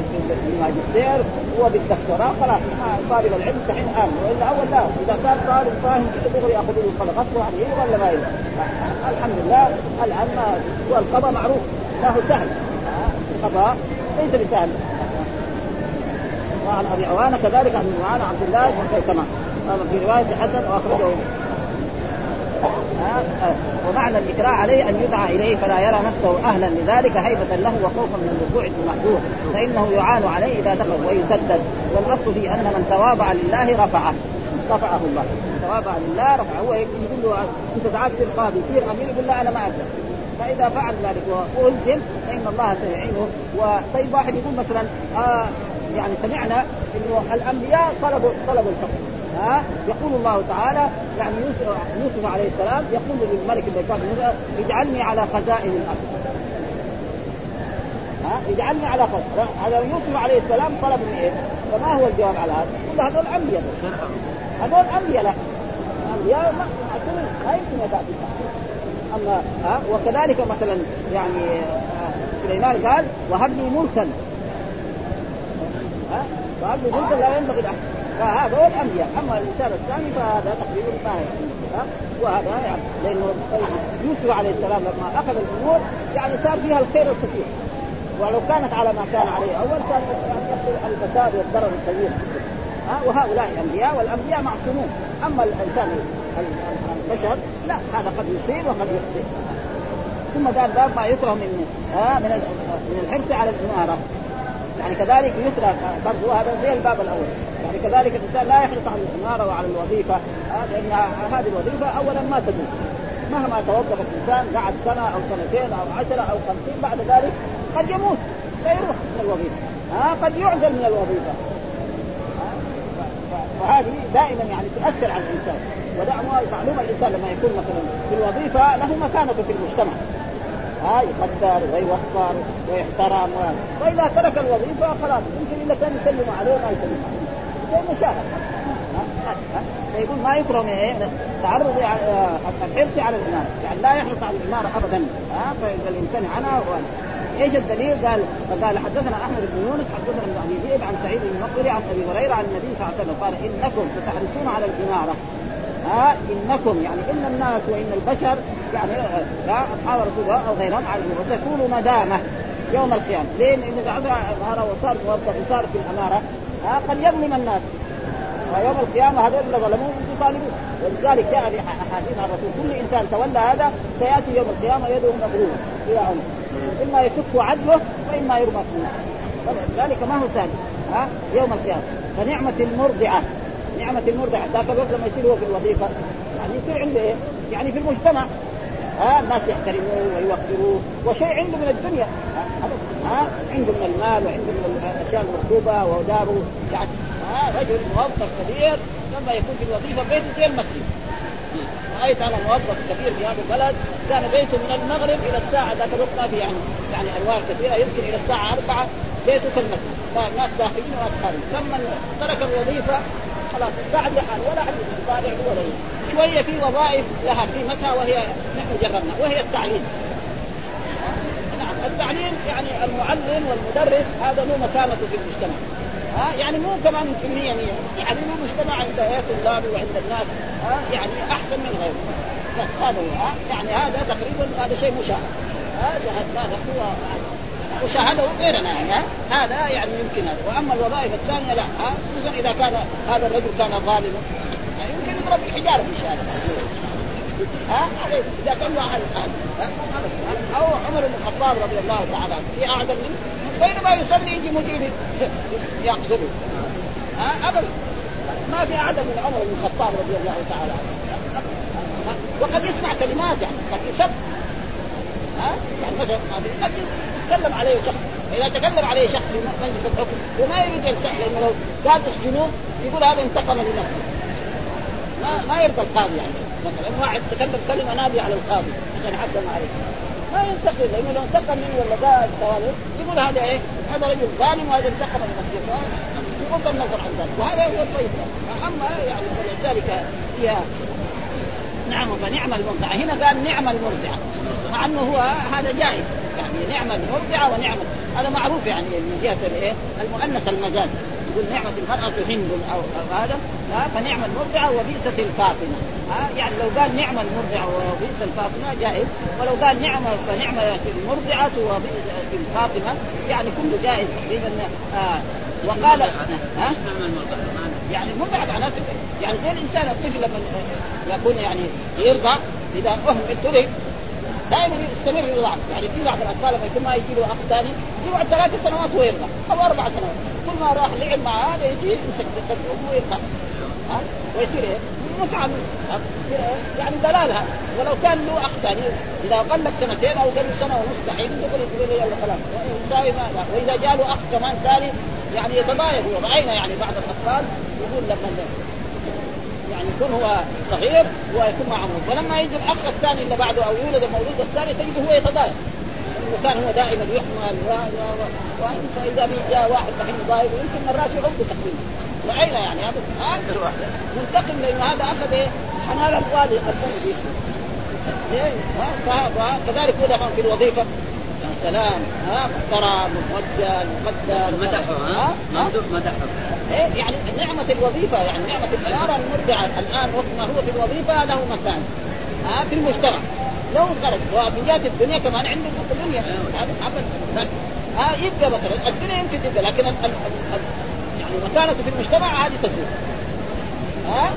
[SPEAKER 2] الماجستير وبالدكتوراه خلاص. طالب العلم دحين آمن. وإلا اول لا إذا كان طالب فاهم كده دغري ياخذوا له القلم اصبح عليه ولا ما الحمد لله الآن والقضاء معروف. له سهل. القضاء ليس بسهل. وعن ابي عوانه كذلك عن معاذ عبد الله بن كما في رواية حسن وأخرجه. ومعنى الإكراه عليه أن يدعى إليه فلا يرى نفسه أهلا لذلك هيبة له وخوفا من الوقوع في المحظور فإنه يعان عليه إذا دخل ويسدد. والاصل في أن من تواضع لله رفعه. رفعه الله. تواضع لله رفعه. هو يقول له أنت ساعات تصير قاضي تصير امير يقول لا أنا ما أقدر فإذا فعل ذلك والزم فان الله سيعينه. وطيب واحد يقول مثلا آه يعني سمعنا إنه الأنبياء طلبوا طلبوا الحكم ها؟ يقول الله تعالى يعني يوسف, يوسف عليه السلام يقول للملك الذي اجعلني على خزائن الأرض. ها؟ اجعلني على خزائن هذا يوسف عليه السلام طلب من إيه؟ فما هو الجواب على هذا؟ يقول هذول أنبياء. هذول أنبياء لا. أنبياء ما ما يمكن يتاتي اما ها؟ وكذلك مثلا يعني سليمان قال وهب لي ملكا ها؟ ملكا لا ينبغي لاحد فهذا هو الانبياء أما الإنسان الثاني فهذا تقريبا ما وهذا يعني لأنه يوسف عليه السلام لما أخذ الأمور يعني صار فيها الخير الكثير. ولو كانت على ما كان عليه أول كان يحصل الفساد والضرر الكبير. ها؟ وهؤلاء الأنبياء والأنبياء معصومون. أما الإنسان البشر لا هذا قد يصيب وقد يخطئ. ثم قال باب ما يكره من من الحرص على الإمارة. يعني كذلك يكره برضه هذا زي الباب الأول. يعني كذلك الإنسان لا يحرص على الإمارة وعلى الوظيفة. لأن هذه الوظيفة اولا ما تدوم. مهما توظف الإنسان قعد سنة أو سنتين أو عشرة أو خمسين بعد ذلك قد يموت. فيروح من الوظيفة. ها قد يعزل من الوظيفة. وهذه دائما يعني تؤثر على الإنسان. ودعموا معلومة. الإنسان لما يكون مثلا في الوظيفة له مكانته في المجتمع. ها يقدر ويوقر ويحترم. واذا ترك الوظيفة خلاص يمكن الا كان يسلم عليه ما يسلم عليه. زي مشاهد. فيقول ما يكره من إيه؟ تعرض الحرص على الاماره، يعني لا يحرص على الاماره ابدا، ها فإذا الإنسان عنها إيش الدليل؟ قال قال حدثنا أحمد بن يونس حدثنا ابن أبي عن سعيد بن المقبري عن أبي هريرة عن النبي صلى الله عليه وسلم قال إنكم ستحرصون على الإمارة. ها إنكم يعني إن الناس وإن البشر يعني لا أصحاب رسول أو غيرهم وستكون ندامه يوم القيامة، ليه؟ لأن اذا اماره وصار موظف وصار في الأمارة ها قد يظلم الناس. ويوم القيامة هذول اللي ظلموه يطالبون ولذلك جاء في أحاديث عن الرسول كل إنسان تولى هذا سيأتي يوم القيامة يده مغلوله إلى عنق إما يكف عدله وإما يرمى في النار ذلك ما هو سهل ها يوم القيامة. فنعمة المرضعة. نعمة المرضعه ذاك الوقت لما يصير هو في الوظيفة. يعني يصير عنده إيه؟ يعني في المجتمع. ها الناس يحترموه ويوقروه وشيء عنده من الدنيا. ها عنده من المال وعنده من الأشياء المركوبه وداره يعني ها رجل موظف كبير لما يكون في الوظيفة بيته زي المسجد. رأيت أنا موظف كبير في هذا البلد كان بيته من المغرب إلى الساعة ذاك الوقت ما في يعني يعني انوار كثيرة يمكن إلى الساعة 4 بيته كالمسجد ناس داخلين وناس خارجين لما ترك الوظيفة خلاص قاعد لحاله ولا احد يطالع ولا شوية في وظائف لها قيمتها وهي نحن جربنا وهي التعليم. نعم التعليم يعني المعلم والمدرس هذا له مكانته في المجتمع. ها يعني مو كمان المية مية. يعني له مجتمع عند إيه طلاب وعند الناس ها يعني أحسن من غيره. بس هذا هو يعني هذا تقريبا هذا شيء مشاهد ها شاهد هذا هو وشاهده غيرنا يعني هذا يعني يمكن. هذا وأما الوظائف الثانية لا خصوصا إذا كان هذا الرجل كان ظالما يمكن يضرب بالحجارة في الشارع ها؟ إذا كان له أو عمر بن الخطاب رضي الله تعالى عنه في اعظم منه بينما يصلي يجي مدير يقتله. ها؟ ابدا. ما في اعظم من عمر بن الخطاب رضي الله تعالى عنه. وقد يسمع كلمات يعني قد يسب. ها؟ يعني مثلا يتكلم عليه شخص. إذا تكلم عليه شخص في مجلس الحكم. وما يريد يرتاح لأنه لو قال تسجنوه يقول هذا انتقم لنفسه ما ما يرضى القاضي يعني. مثلا واحد تكلم كلمة نابية على القاضي عشان حكم عليه. ما ينتقم لأنه لو انتقم منه ولا قال ثواني يقول هذا إيه؟ هذا رجل ظالم وهذا انتقم لنفسه بغض النظر عن ذلك. وهذا هو الطيب. أما يعني ولذلك هي نعم فنعم المرضعة هنا قال نعم المرضعة مع انه هو هذا جائز يعني نعم المرضعة ونعم هذا معروف يعني من جهة الايه المؤنث المجاز يقول نعمة المرأة هند أو, هذا فنعم المرضعة وبئسة الفاطمة يعني لو قال نعم المرضعة وبئس الفاطمة جائز ولو قال نعم فنعمة المرضعة وبئس الفاطمة يعني كله جائز تقريبا آه وقال ها يعني المرضعة معناته يعني زي الانسان الطفل لما يكون يعني يرضع إذا اهمل ترك دائما يستمر يرضع يعني في بعض الأطفال لما يكون ما يجي له أخ ثاني يقعد ثلاث سنوات ويرضع أو أربع سنوات. كل ما راح لعب مع هذا يجي يمسك امه ويرضع ها؟ ويصير إيه؟ متعب. يعني دلالها ولو كان له أخ ثاني إذا قل لك سنتين أو قل سنة ونص دحين تقول يقول يلا خلاص. وإذا جاء له أخ كمان ثاني يعني يتضايق. وراينا يعني بعض الأطفال يقول لما يعني يكون هو صغير ويكون مع عمره ولما يجي الأخ الثاني اللي بعده أو يولد المولود الثاني تجده هو يتضايق. انه كان هو دائما يحمل. فاذا جاء واحد دحين يضايق ويمكن مرات يعضه تقريبا راينا يعني هذا منتقم لأنه هذا أخذ إيه؟ حنان الوالد ليه؟ كذلك هو في الوظيفة. سلام ها محترم موجه مقدر
[SPEAKER 3] مدحه ها؟ ممدوح مدحه.
[SPEAKER 2] إيه يعني نعمة الوظيفة يعني نعمة الإمارة المرضعة الآن وقت ما هو في الوظيفة له مكان ها في المجتمع. لو خرج ومن جهة الدنيا كمان عنده الدنيا هذا أبدا. ها يبقى مثلا الدنيا يمكن تبقى لكن ال ال ال يعني مكانته في المجتمع هذه تزول. ها؟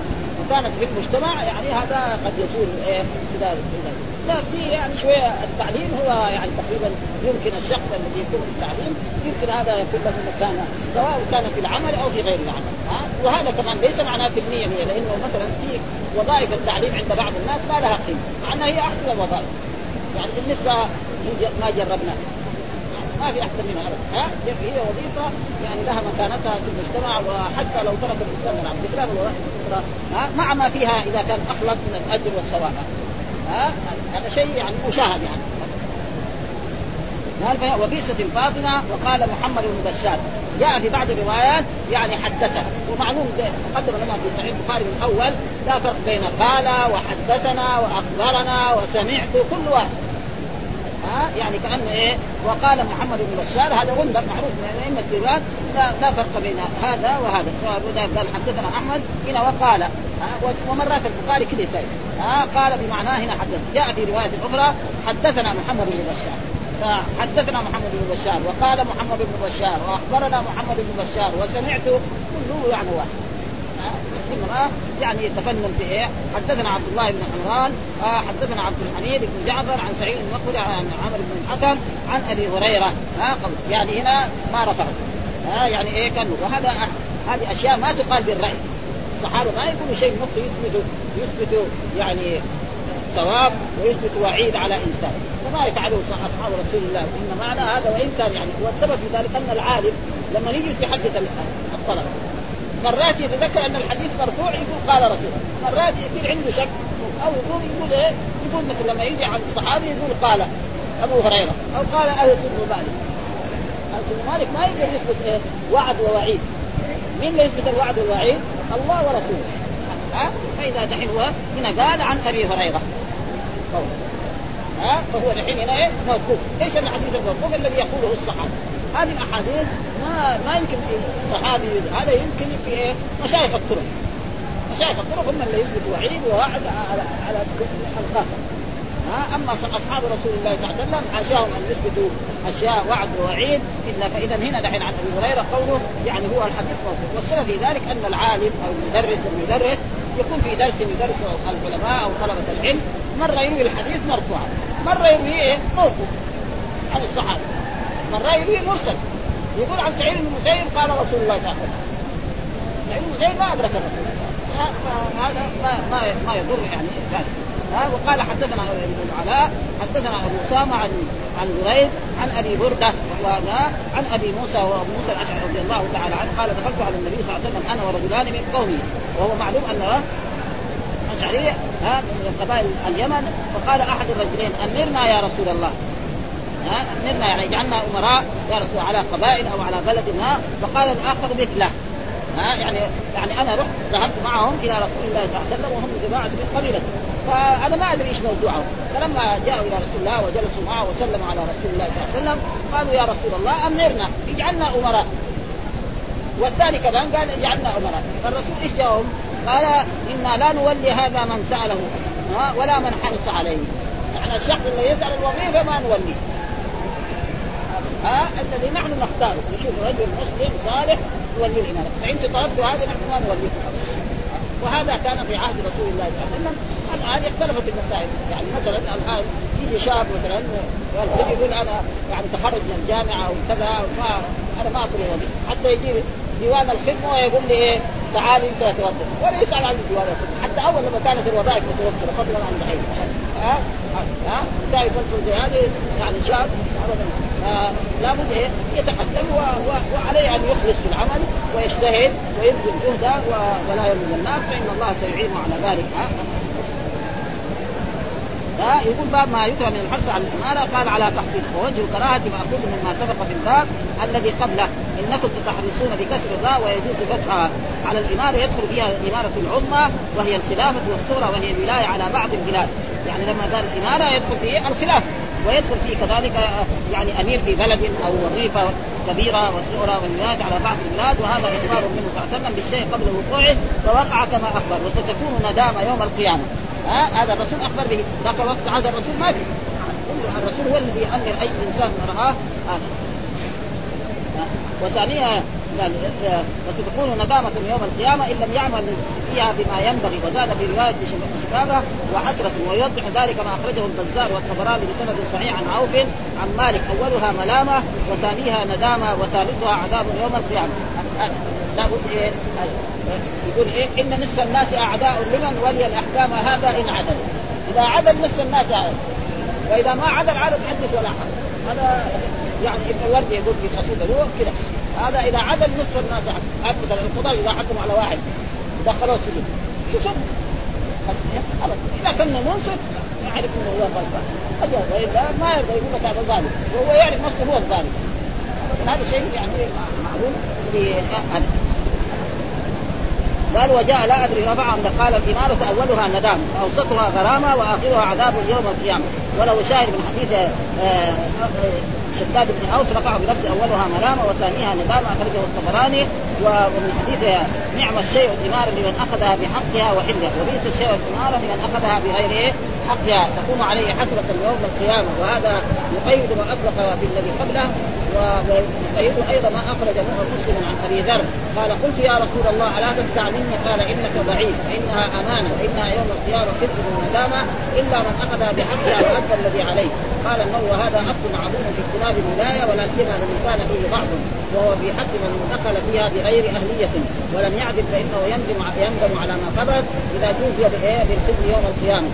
[SPEAKER 2] مكانته في المجتمع يعني هذا قد يزول إيه كذا لا في يعني شوية التعليم هو يعني تقريبا يمكن الشخص الذي يكون في التعليم يمكن هذا يكون له مكانه سواء كان في العمل أو في غير العمل. ها؟ وهذا كمان ليس معناه في المية مية لأنه مثلا في وظائف التعليم عند بعض الناس ما لها قيمة مع هي أحسن الوظائف يعني بالنسبة ما جربنا ما في أحسن منها. ابدا ها؟ هي وظيفة يعني لها مكانتها في المجتمع وحتى لو ترك الانسان بخلاف الوظائف الاخرى ها؟ مع ما فيها إذا كان أخلص من الأجر والثواب. ها؟ هذا شيء يعني مشاهد يعني. قال وبئست فاطمة وقال محمد بن بشار. جاء في بعض الروايات يعني حدثنا. ومعلوم تقدم لنا في صحيح البخاري من اول لا فرق بين قال وحدثنا وأخبرنا وسمعت كل واحد. ها يعني كأنه إيه وقال محمد بن بشار هذا غندر معروف من أئمة الديوان لا, لا فرق بين هذا وهذا. قال حدثنا أحمد هنا وقال ومرات البخاري كذا يسال ها قال بمعناه هنا حدث. جاء في رواية أخرى حدثنا محمد بن بشار. فحدثنا محمد بن بشار وقال محمد بن بشار وأخبرنا محمد بن بشار وسمعت كله يعني واحد. انما يعني يتفنن في إيه؟ حدثنا عبد الله بن عمران آه حدثنا عبد الحميد بن جعفر عن سعيد بن عن عمرو بن الحكم عن أبي هريرة. آه يعني هنا ما رفعه آه يعني إيه كان؟ وهذا هذه أشياء ما تقال بالرأي. الصحابة ما يقولوا شيء مخ يثبت يثبت يعني ثواب ويثبت وعيد على إنسان. وما يفعله أصحاب رسول الله. إن معنى هذا وإن كان يعني والسبب في ذلك أن العالم لما يجلس يحدث الطلبه مرات يتذكر أن الحديث مرفوع يقول قال رسول مرات يصير عنده شك أو يقول يقول إيه؟ يقول مثل لما يجي عن الصحابي يقول قال أبو هريرة أو قال أهل بن مالك. بن مالك ما يقدر يثبت إيه؟ وعد ووعيد. مين اللي يثبت الوعد والوعيد؟ الله ورسوله. ها؟ فإذا دحين هو هنا قال عن أبي هريرة. ها؟ فهو دحين هنا إيه؟ موقوف. إيش الحديث الموقوف الذي يقوله الصحابه هذه الأحاديث ما ما يمكن في صحابي هذا يمكن في إيه؟ مشايخ الطرق. مشايخ الطرق هم اللي يثبت وعيد ووعد على على الخاصه ها؟ أما أصحاب رسول الله صلى الله عليه وسلم حاشاهم أن يثبتوا أشياء وعد ووعيد. إلا فإذا هنا دحين عن أبي هريرة قوله يعني هو الحديث موقوف. والسبب في ذلك أن العالم أو المدرس المدرس يكون في درس يدرس العلماء أو طلبة العلم. مرة يروي الحديث مرفوعا. مرة يروي إيه؟ عن الصحابة. مره يروي مرسل. يقول عن سعيد بن المسيب قال رسول الله صلى الله عليه وسلم. سعيد بن ما أدرك الرسول هذا ما ما ما يضر يعني ذلك. ها وقال حدثنا ابن العلاء حدثنا أبو أسامة عن عن بريد عن أبي بردة عن أبي موسى وابو موسى الأشعري رضي الله تعالى عنه قال دخلت على النبي صلى الله عليه وسلم أنا ورجلان من قومي. وهو معلوم أن الاشعري من قبائل اليمن فقال أحد الرجلين أمرنا يا رسول الله. ها أمرنا يعني اجعلنا أمراء يا على قبائل أو على بلد ما فقال الآخر مثله ها يعني يعني أنا رحت ذهبت معهم إلى رسول الله صلى الله عليه وسلم وهم جماعة من قبيلته فأنا ما أدري إيش موضوعهم فلما جاءوا إلى رسول الله وجلسوا معه وسلموا على رسول الله صلى الله عليه وسلم قالوا يا رسول الله أمرنا اجعلنا أمراء. والثاني كمان قال اجعلنا أمراء. فالرسول إيش جاوب؟ قال إنا لا نولي هذا من سأله ولا من حرص عليه. يعني الشخص اللي يسأل الوظيفة ما نوليه. ها الذي نحن نختاره. نشوف رجل مسلم صالح نولي الامامه فإن طلبت هذا نحن ما نوليه وهذا كان في عهد رسول الله صلى الله عليه وسلم. الآن اختلفت المسائل. يعني مثلا الآن يجي شاب مثلا يقول أنا يعني تخرج من الجامعة أو كذا أنا ما اطلب حتى يجي ديوان الخدمة ويقول لي إيه تعال انت توظف ولا يسال عن الخدمه حتى أول لما كانت الوظائف متوفره فضلا عن دحين ها؟ ها؟ ها؟ زي هذه؟ يعني شاب؟ ابدا. لابد إيه؟ يتقدم وعليه أن يخلص في العمل ويجتهد ويبذل جهده ولا يلوم الناس فإن الله سيعينه على ذلك. ها؟ ها يقول باب ما يكره من الحث على الإمارة قال على تحصيل. ووجه الكراهه ماخوذ مما سبق في الباب الذي قبله. إنكم ستحرصون بكسر الراء ويجوز فتحها على الإمارة يدخل فيها الإمارة العظمى وهي الخلافة والصغرى وهي الولايه على بعض البلاد. يعني لما قال الإمارة يدخل فيه الخلافه ويدخل فيه كذلك يعني أمير في بلد أو وظيفة كبيرة وصغرى والولايات على بعض البلاد وهذا إخبار منه صلى الله عليه وسلم بالشيء قبل وقوعه فوقع كما أخبر وستكون ندامة يوم القيامة. ها؟ هذا الرسول أخبر به. ذاك الوقت هذا الرسول ما في. الرسول هو الذي يامر أي إنسان رآه. هذا وثانيها قال وستكون ندامة يوم القيامة إن لم يعمل فيها بما ينبغي. وزاد في رواية شبابة وحسرة ويوضح ذلك ما أخرجه البزار والطبراني بسند صحيح عن عوف عن مالك. أولها ملامة وثانيها ندامة وثالثها عذاب يوم القيامة. لابد إيه؟ يقول إيه؟ إن نصف الناس أعداء لمن ولي الأحكام هذا إن عدل. إذا عدل نصف الناس عدل. وإذا ما عدل عدل حدث ولا حرج هذا يعني ابن الورد يقول في قصيدة له كذا هذا إذا عدل نصف الناس عدل. مثلا القضاء إذا حكموا على واحد دخلوه السجن يصب إذا كان منصف يعرف إنه هو غلطان والا ما يرضى يقول لك هذا ظالم. وهو يعرف نفسه هو الظالم. هذا شيء يعني معلوم في قال وجاء لا أدري رفع ان قال الاماره اولها ندام واوسطها غرامة وآخرها عذاب يوم القيامة. وله شاهد من حديث آه، شداد بن أوس رفعه بلفظ أولها ملامه وثانيها ندامة أخرجه الطبراني ومن حديث نعم الشيء الاماره لمن أخذها بحقها وحلها وبئس الشيء الاماره لمن أخذها بغير حقها تكون عليه حسرة يوم القيامة. وهذا يقيد ما أطلق في الذي قبله ويقيد أيضا ما أخرج مسلم عن أبي ذر. قال قلت يا رسول الله ألا تستعملني؟ قال إنك ضعيف فإنها أمانة وإنها يوم القيامة كذب وندامة إلا من اخذها بحقها وادى الذي عليه. قال النووي وهذا أصل عظيم في اختلاف الولاية ولا سيما لمن كان فيه ضعف وهو في حق من دخل فيها بغير أهلية. ولم يعدل فإنه يندم يندم على ما قبل إذا جوزي بالخزي يوم القيامة.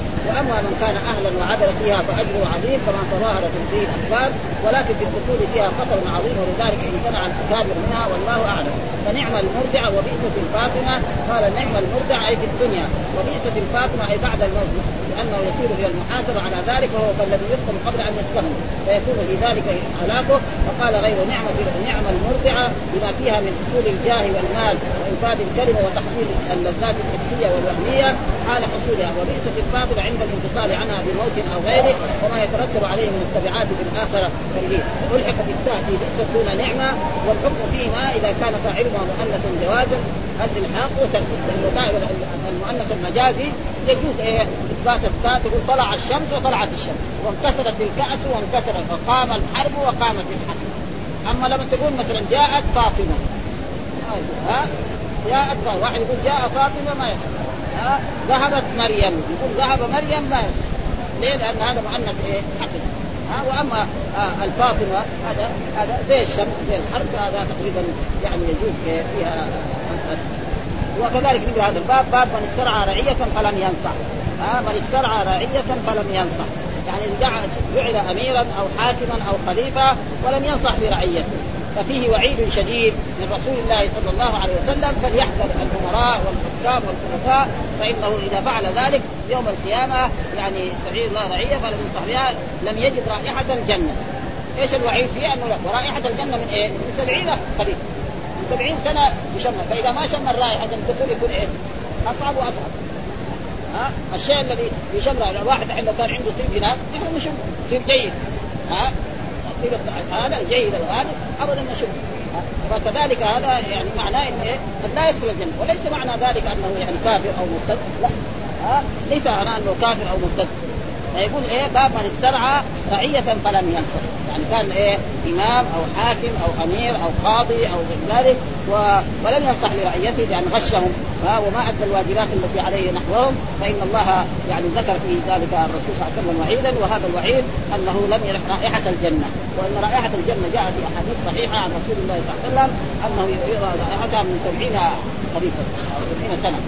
[SPEAKER 2] من كان أهلا وعدل فيها فأجره عظيم كما تظاهرت فيه الاسباب ولكن في الدخول فيها خطر عظيم ولذلك امتنع الاكابر منها والله أعلم. فنعم المرجع وبئسة الفاطمة قال نعم المرجع أي في الدنيا وبئسة الفاطمة أي بعد الموت لأنه يصير إلى المحاسبة على ذلك وهو كالذي يدخل قبل أن يستغني فيكون في ذلك هلاكه. وقال غير نعمة نعم المرضعة بما فيها من حصول الجاه والمال وإنفاذ الكلمة وتحصيل اللذات الحسية والوهمية. حال حصولها وبئسة الفاطمة عند الانفصال عنها بموت أو غيره وما يترتب عليه من التبعات في الآخرة. فيه ألحق بالتاء في بئسة دون نعمة والحكم فيما إذا كان فاعلها مؤنث جوازا الالحاق المؤنث المجازي يجوز إيه؟ إثبات التاء تقول طلع الشمس وطلعت الشمس. وانكسرت الكأس وانكسرت. وقام الحرب وقامت الحرب. أما لما تقول مثلا جاءت فاطمة. ها؟ جاءت فاطمة. واحد يقول جاء فاطمة ما يصح ذهبت مريم. يقول ذهب مريم ما ليه؟ لأن هذا مؤنث إيه؟ حقيقي. ها؟ وأما آه الفاطمة هذا هذا زي الشمس زي الحرب هذا تقريبا يعني يجوز فيها وكذلك مثل هذا الباب باب من استرعى رعية فلم ينصح ها؟ من استرعى رعية فلم ينصح يعني جعل اميرا أو حاكما أو خليفة ولم ينصح برعيته. ففيه وعيد شديد من رسول الله صلى الله عليه وسلم فليحذر الأمراء والحكام والخلفاء فإنه إذا فعل ذلك يوم القيامة يعني يستعيذ الله رعية ينصح بها لم يجد رائحة الجنة. إيش الوعيد فيه؟ أنه ورائحة الجنة من إيه؟ من سبعين خليفه. من سبعين سنة يشم فإذا ما شم الرائحه الدخول يكون إيه؟ أصعب وأصعب. ها الشيء الذي يشم الواحد لو كان عنده طيب ناس نحن نشم طيب جيد ها هذا جيد هذا ابدا نشم فكذلك هذا يعني معناه انه إيه؟ قد لا يدخل الجنة. وليس معنى ذلك أنه يعني كافر أو مرتد. لا. ها؟ ليس معناه أنه كافر أو مرتد. فيقول إيه؟ باب من استرعى رعية فلم ينصر. يعني كان إيه إمام أو حاكم أو أمير أو قاضي أو ذلك و... ولم ينصح لرعيته بأن غشهم وما أدى الواجبات التي عليه نحوهم فإن الله يعني ذكر في ذلك الرسول صلى الله عليه وسلم وعيدا وهذا الوعيد أنه لم يرح رائحة الجنة. وإن رائحة الجنة جاء في أحاديث صحيحة عن رسول الله صلى الله عليه وسلم أنه يرى رائحتها من سبعين خليفة أو سبعين سنة.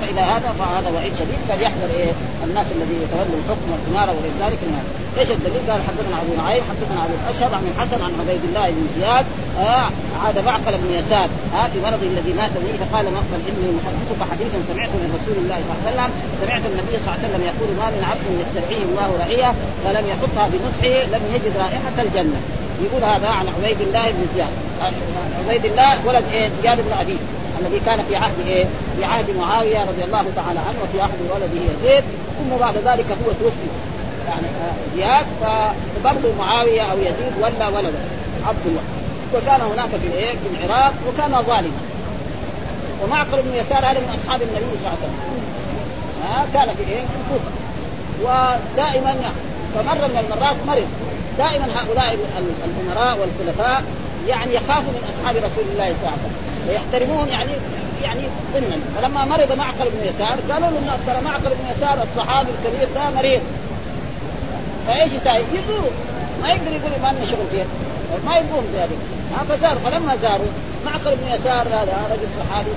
[SPEAKER 2] فإذا هذا فهذا وعيد شديد فليحذر إيه؟ الناس الذي يتولوا الحكم والاماره وغير ذلك من إيش الدليل؟ قال حدثنا أبو نعيم حدثنا أبو الأشهر عن الحسن عن عبيد الله بن زياد آه عاد معقل بن يسار آه في مرضه الذي مات به فقال معقل إني محدثك حديثا سمعته من رسول الله صلى الله عليه وسلم سمعت النبي صلى الله عليه وسلم يقول ما من عبد يسترعيه الله رعية فلم يحطها بنصحه لم يجد رائحة الجنة. يقول هذا عن عبيد الله بن زياد. عبيد الله ولد إيه؟ زياد بن ابي الذي كان في عهد إيه؟ في عهد معاوية رضي الله تعالى عنه وفي عهد ولده يزيد ثم بعد ذلك هو توفي. يعني زياد فبرضه معاوية أو يزيد ولا ولده عبد الله. وكان هناك في الايه؟ في العراق وكان ظالما. ومعقل بن يسار هذا من أصحاب النبي صلى الله عليه وسلم. ها كان في إيه؟ في الكوفة. ودائما فمرة من المرات مرض. دائما هؤلاء الأمراء والخلفاء يعني يخافوا من أصحاب رسول الله صلى الله عليه وسلم. ويحترموهم يعني يعني ضمنا. فلما مرض معقل بن يسار قالوا له ترى معقل بن يسار الصحابي الكبير ده مريض. فايش يساوي؟ يزوروا ما يقدر يقول ما لنا شغل فيه. ما يبغون ذلك. فزاروا فلما زاروا معقل بن يسار هذا رجل صحابي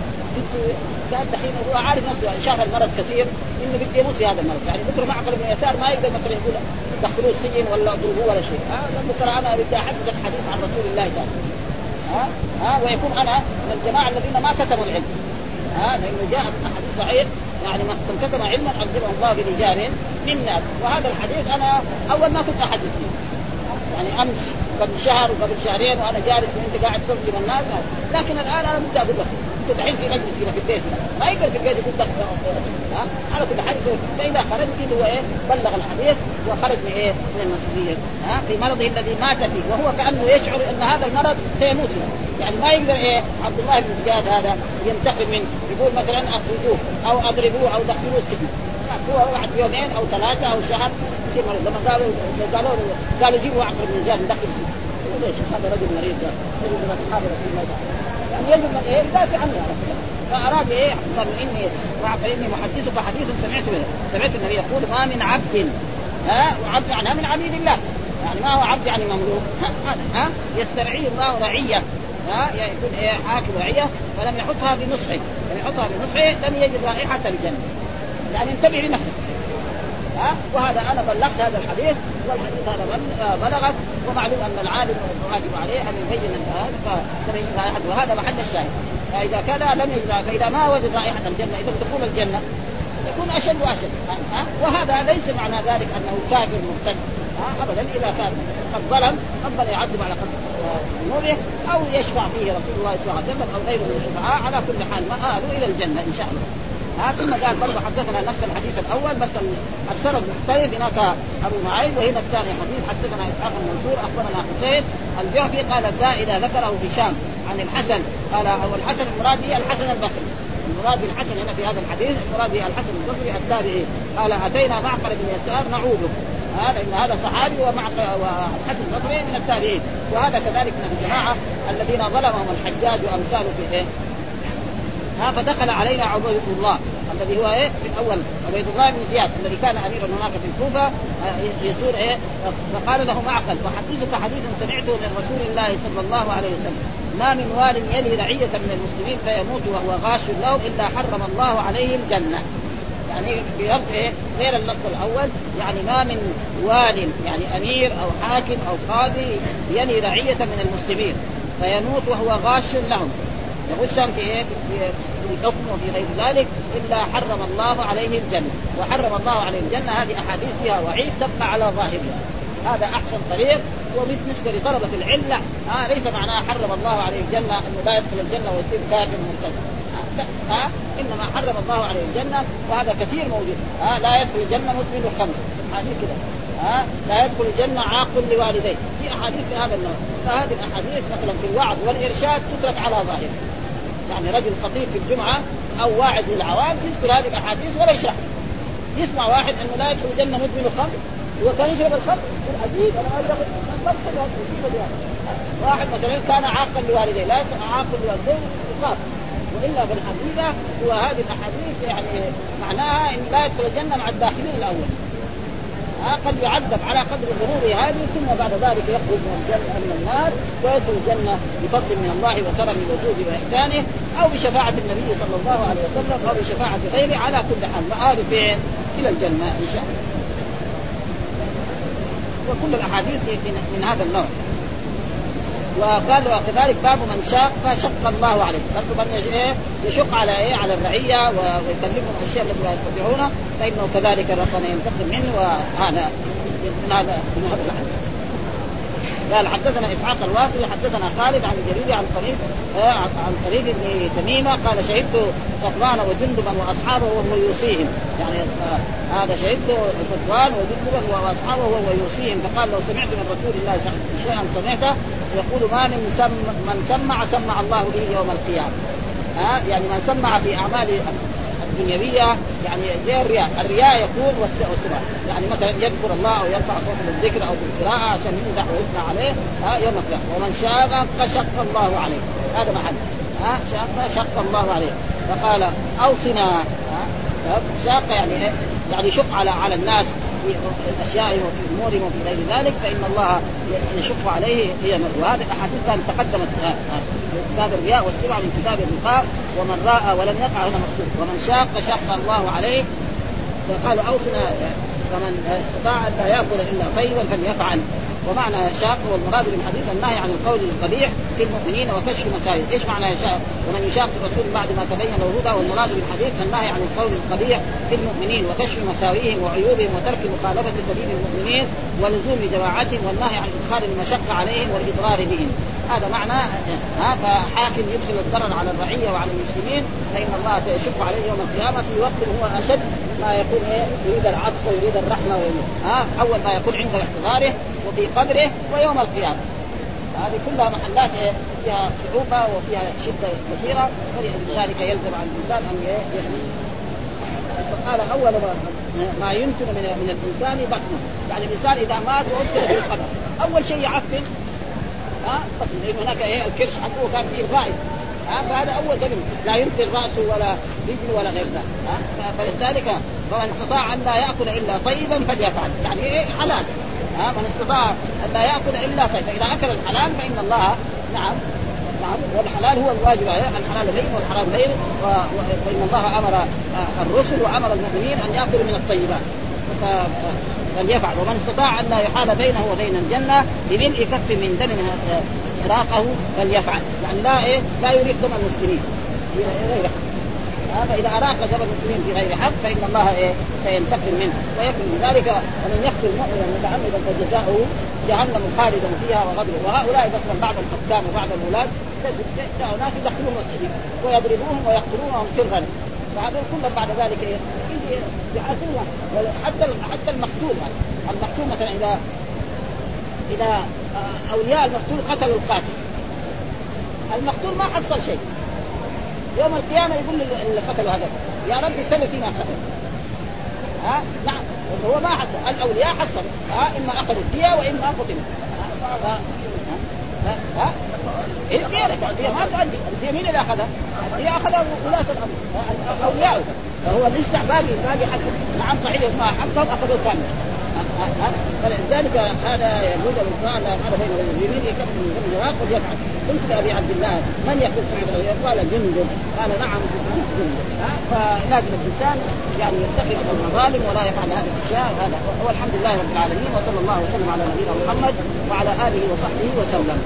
[SPEAKER 2] كان دحين هو عارف نفسه شاف المرض كثير إنه بده يموت في هذا المرض. يعني بكره معقل بن يسار ما يقدر مثلا يقول دخلوه السجن ولا اضربوه ولا شيء. ها بكره أنا بدي أحدث حديث عن رسول الله تعالى ها؟ ها؟ ويكون أنا من الجماعة الذين ما كتبوا العلم. ها؟ لأنه جاء حديث صحيح يعني من كتب علما علمه الله برجال من وهذا الحديث أنا أول ما كنت أحدث فيه. يعني أمس قبل شهر وقبل شهرين وأنا جالس وانت قاعد تظلم الناس لكن الآن أنا لك انت دحين في مجلس هنا في البيت. ما يقدر في البيت يقول دخل ها؟ على كل حال فإذا خرج هو إيه؟ بلغ الحديث وخرج من إيه من المسؤوليه ها؟ في مرضه الذي مات فيه وهو كأنه يشعر أن هذا المرض سيموت يعني ما يقدر إيه؟ عبد الله بن زياد هذا ينتقم منه. يقول مثلا أخرجوه أو أضربوه أو دخلوه السجن. هو واحد يومين أو ثلاثة أو شهر. يصير مريض لما قالوا قالوا قالوا جيبوا عقل بن زياد ندخل السجن. ليش هذا رجل مريض رجل من أصحاب رسول الله. يعني يجب ان إيه يدافع عنه فاراد إيه قال اني فاني محدثك حديث سمعت سمعت النبي يقول ما من عبد ها وعبد معناها من عبيد الله يعني ما هو عبد يعني مملوك ها, يسترعيه الله رعيه ها يعني يكون إيه حاكم رعيه فلم يحطها بنصحه لم يحطها بنصحه لم يجد رائحه الجنه يعني انتبه لنفسك ها؟ وهذا أنا بلغت هذا الحديث والحديث هذا بلغت ومعلوم أن العالم واجب عليه أن يبين هذا وهذا محل الشاهد. فإذا كان لم يجد فإذا ما وجد رائحة الجنة إذا دخول الجنة يكون أشد وأشد وهذا ليس معنى ذلك أنه كافر مرتد ابدا إذا كان قد ظلم ربنا يعذب على قدر ذنوبه أو يشفع فيه رسول الله صلى الله عليه وسلم أو غيره من الشفعاء على كل حال مآله إلى الجنة إن شاء الله. ها ثم قال برضه حدثنا نفس الحديث الأول بس السند مختلف. هناك أبو معين وهنا الثاني حديث حدثنا إسحاق المنصور أخبرنا حسين. الجعفي قال زائده ذكره هشام عن الحسن. قال هو الحسن المراد به الحسن البصري. المراد بالحسن هنا في هذا الحديث المراد الحسن البصري التابعي. قال أتينا معقل بن يسار نعوده هذا إن هذا صحابي والحسن البصري من التابعين. وهذا كذلك من الجماعة الذين ظلمهم الحجاج وامثاله في إيه؟ ها فدخل علينا عبيد الله الذي هو إيه؟ في الأول عبيد الله بن زياد الذي كان اميرا هناك في الكوفة يزور إيه؟ فقال له معقل وحديثك حديث سمعته من رسول الله صلى الله عليه وسلم. ما من وال يلي رعية من المسلمين فيموت وهو غاش لهم إلا حرم الله عليه الجنة. يعني في لفظ إيه؟ غير اللفظ الأول يعني ما من وال يعني أمير أو حاكم أو قاضي يلي رعية من المسلمين فيموت وهو غاش لهم. يغشهم في إيه؟ في الحكم وفي غير ذلك إلا حرم الله عليه الجنة، وحرم الله عليه الجنة هذه أحاديث فيها وعيد تبقى على ظاهرها. هذا أحسن طريق. وبالنسبه لطلبة العلم لا آه ليس معناها حرم الله عليه الجنة أنه لا يدخل الجنة ويصير كافر مرتد. لا آه إنما حرم الله عليه الجنة وهذا كثير موجود. آه لا يدخل الجنة مدمن الخمر حديث كده. ها لا يدخل الجنة عاق لوالديه. في أحاديث في هذا النوع. فهذه الأحاديث مثلا في الوعظ والإرشاد تترك على ظاهرها. يعني رجل خطيب في الجمعة أو واعظ للعوام يذكر هذه الأحاديث ولا يشرح. يسمع واحد أنه لا يدخل الجنة مدمن الخمر هو كان يشرب الخمر. يقول عجيب أنا واحد مثلا كان عاقا لوالديه لا عاقا لوالديه يخاف وإلا في الحقيقة هو هذه الأحاديث يعني معناها إن لا يدخل الجنة مع الداخلين الأول. قد يعذب على قدر ظهوره هذه ثم بعد ذلك يخرج من الجنة من النار ويدخل الجنة بفضل من الله وكرم وجوده وإحسانه أو بشفاعة النبي صلى الله عليه وسلم أو بشفاعة غيره على كل حال مآله فين؟ إلى الجنة إن شاء الله. وكل الأحاديث من هذا النوع. وقال وكذلك باب من شاق فشق الله عليه. برضو من إيه؟ يشق على إيه؟ على الرعية ويكلفهم الأشياء التي لا يستطيعونها فإنه كذلك ربنا ينتقم منه وهذا من هذا من هذا الحديث. قال حدثنا إسحاق الواصلي حدثنا خالد عن جرير عن طريق آه عن طريق ابن تميمة قال شهدت صفوان وجندبا وأصحابه وهو يوصيهم. يعني آه هذا شهدت صفوان وجندبا وأصحابه وهو يوصيهم. فقال لو سمعت من رسول الله شيئا سمعته يقول ما من سم من سمع سمع الله به يوم القيامة. ها؟ يعني من سمع في أعمال الدنيوية يعني زي الرياء، الرياء يكون والسمع، يعني مثلا يذكر الله أو يرفع صوته بالذكر أو بالقراءة عشان يمدح ويثنى عليه ها؟ يوم القيامة، ومن شاق فشق الله عليه، هذا محل. ها؟ شاق شق الله عليه، فقال أوصنا. شاق يعني إيه؟ يعني يشق على على الناس. اشيائهم وفي امورهم وفي غير ذلك فإن الله يشق عليه هي وهذه الاحاديث كانت تقدمت كتاب الرياء والسبع من كتاب الرقاء ومن رأى ولم يقع هنا مقصود. ومن شاق شق الله عليه فقال أوصنا فمن استطاع أن لا يأكل إلا طيبا فليفعل. ومعنى شاق والمراد بالحديث النهي عن القول القبيح في المؤمنين وكشف مساوئ، إيش معنى يشاق؟ ومن يشاق الرسول بعد ما تبين له الهدى والمراد بالحديث النهي عن القول القبيح في المؤمنين وكشف مساوئهم وعيوبهم وترك مخالفة سبيل المؤمنين ولزوم جماعتهم والنهي عن إدخال المشقة عليهم والاضرار بهم. هذا معنى ها فحاكم يدخل الضرر على الرعية وعلى المسلمين فإن الله سيشق عليه يوم القيامة في وقت هو أشد ما يكون إيه؟ يريد العطف ويريد الرحمة ويريد ها؟ أول ما يكون عند احتضاره وفي قبره ويوم القيامة. هذه كلها محلات إيه؟ فيها صعوبه وفيها شدة كثيره ولذلك يلزم على الإنسان أن يهدي فقال أول ما, ما يمكن من من الإنسان بطنه. يعني الإنسان إذا مات وأدخل في القبر. أول شيء يعفن. ها؟ لأن هناك إيه؟ الكرش حقه كان فيه الغائب. ها فهذا أول دليل. لا يمثل راسه ولا رجله ولا غير ذلك. فلذلك فمن استطاع أن لا يأكل إلا طيبا فليفعل. يعني إيه؟ حلال. ها؟ من استطاع أن لا يأكل إلا طيب. فإذا أكل الحلال فإن الله نعم. نعم. والحلال هو الواجب عليه. الحلال بين والحرام بين وإن الله أمر الرسل وأمر المؤمنين أن يأكلوا من الطيبات. فليفعل. ومن استطاع أن لا يحال بينه وبين الجنة بملء كف من دم اراقه فليفعل. يعني لا إيه لا يريد دم المسلمين. غير فاذا أراق دم المسلمين في غير حق فإن الله إيه سينتقم منه. ويكفي ذلك ومن يقتل مؤمنا متعمدا فجزاؤه جهنم خالدا فيها وغضب وهؤلاء مثلا بعض الحكام وبعض الأولاد ناس يدخلون السجن ويضربوهم ويقتلونهم سرا. فهذول كلهم بعد ذلك إيه يحاسبون حتى حتى المقتول يعني. المقتول مثلا إذا اذا أولياء المقتول قتلوا القاتل. المقتول ما حصل شيء. يوم القيامة يقول اللي قتلوا هذا يا رب سل فيما قتل ها؟ نعم. هو ما حصل. الأولياء حصلوا. ها؟ إما أخذوا الدية وإما قتلوا. ها؟ ها؟ ها؟ الدية الدية ما تؤدي الدية مين اللي أخذها؟ الدية أخذها ولاة الأمر. اولياء فهو لسه باقي باقي حق. نعم صحيح. ما حقهم أخذوا كامل فلذلك هذا يجوز الانسان لا يفعل بين المسلمين يكفر من ذنب قد يفعل. قلت لأبي عبد الله من سعيد قال جندب قال نعم جندب فلازم الإنسان يعني يتقي المظالم ولا يفعل هذه الأشياء. هذا والحمد لله رب العالمين وصلى الله وسلم على نبينا محمد وعلى آله وصحبه وسلم.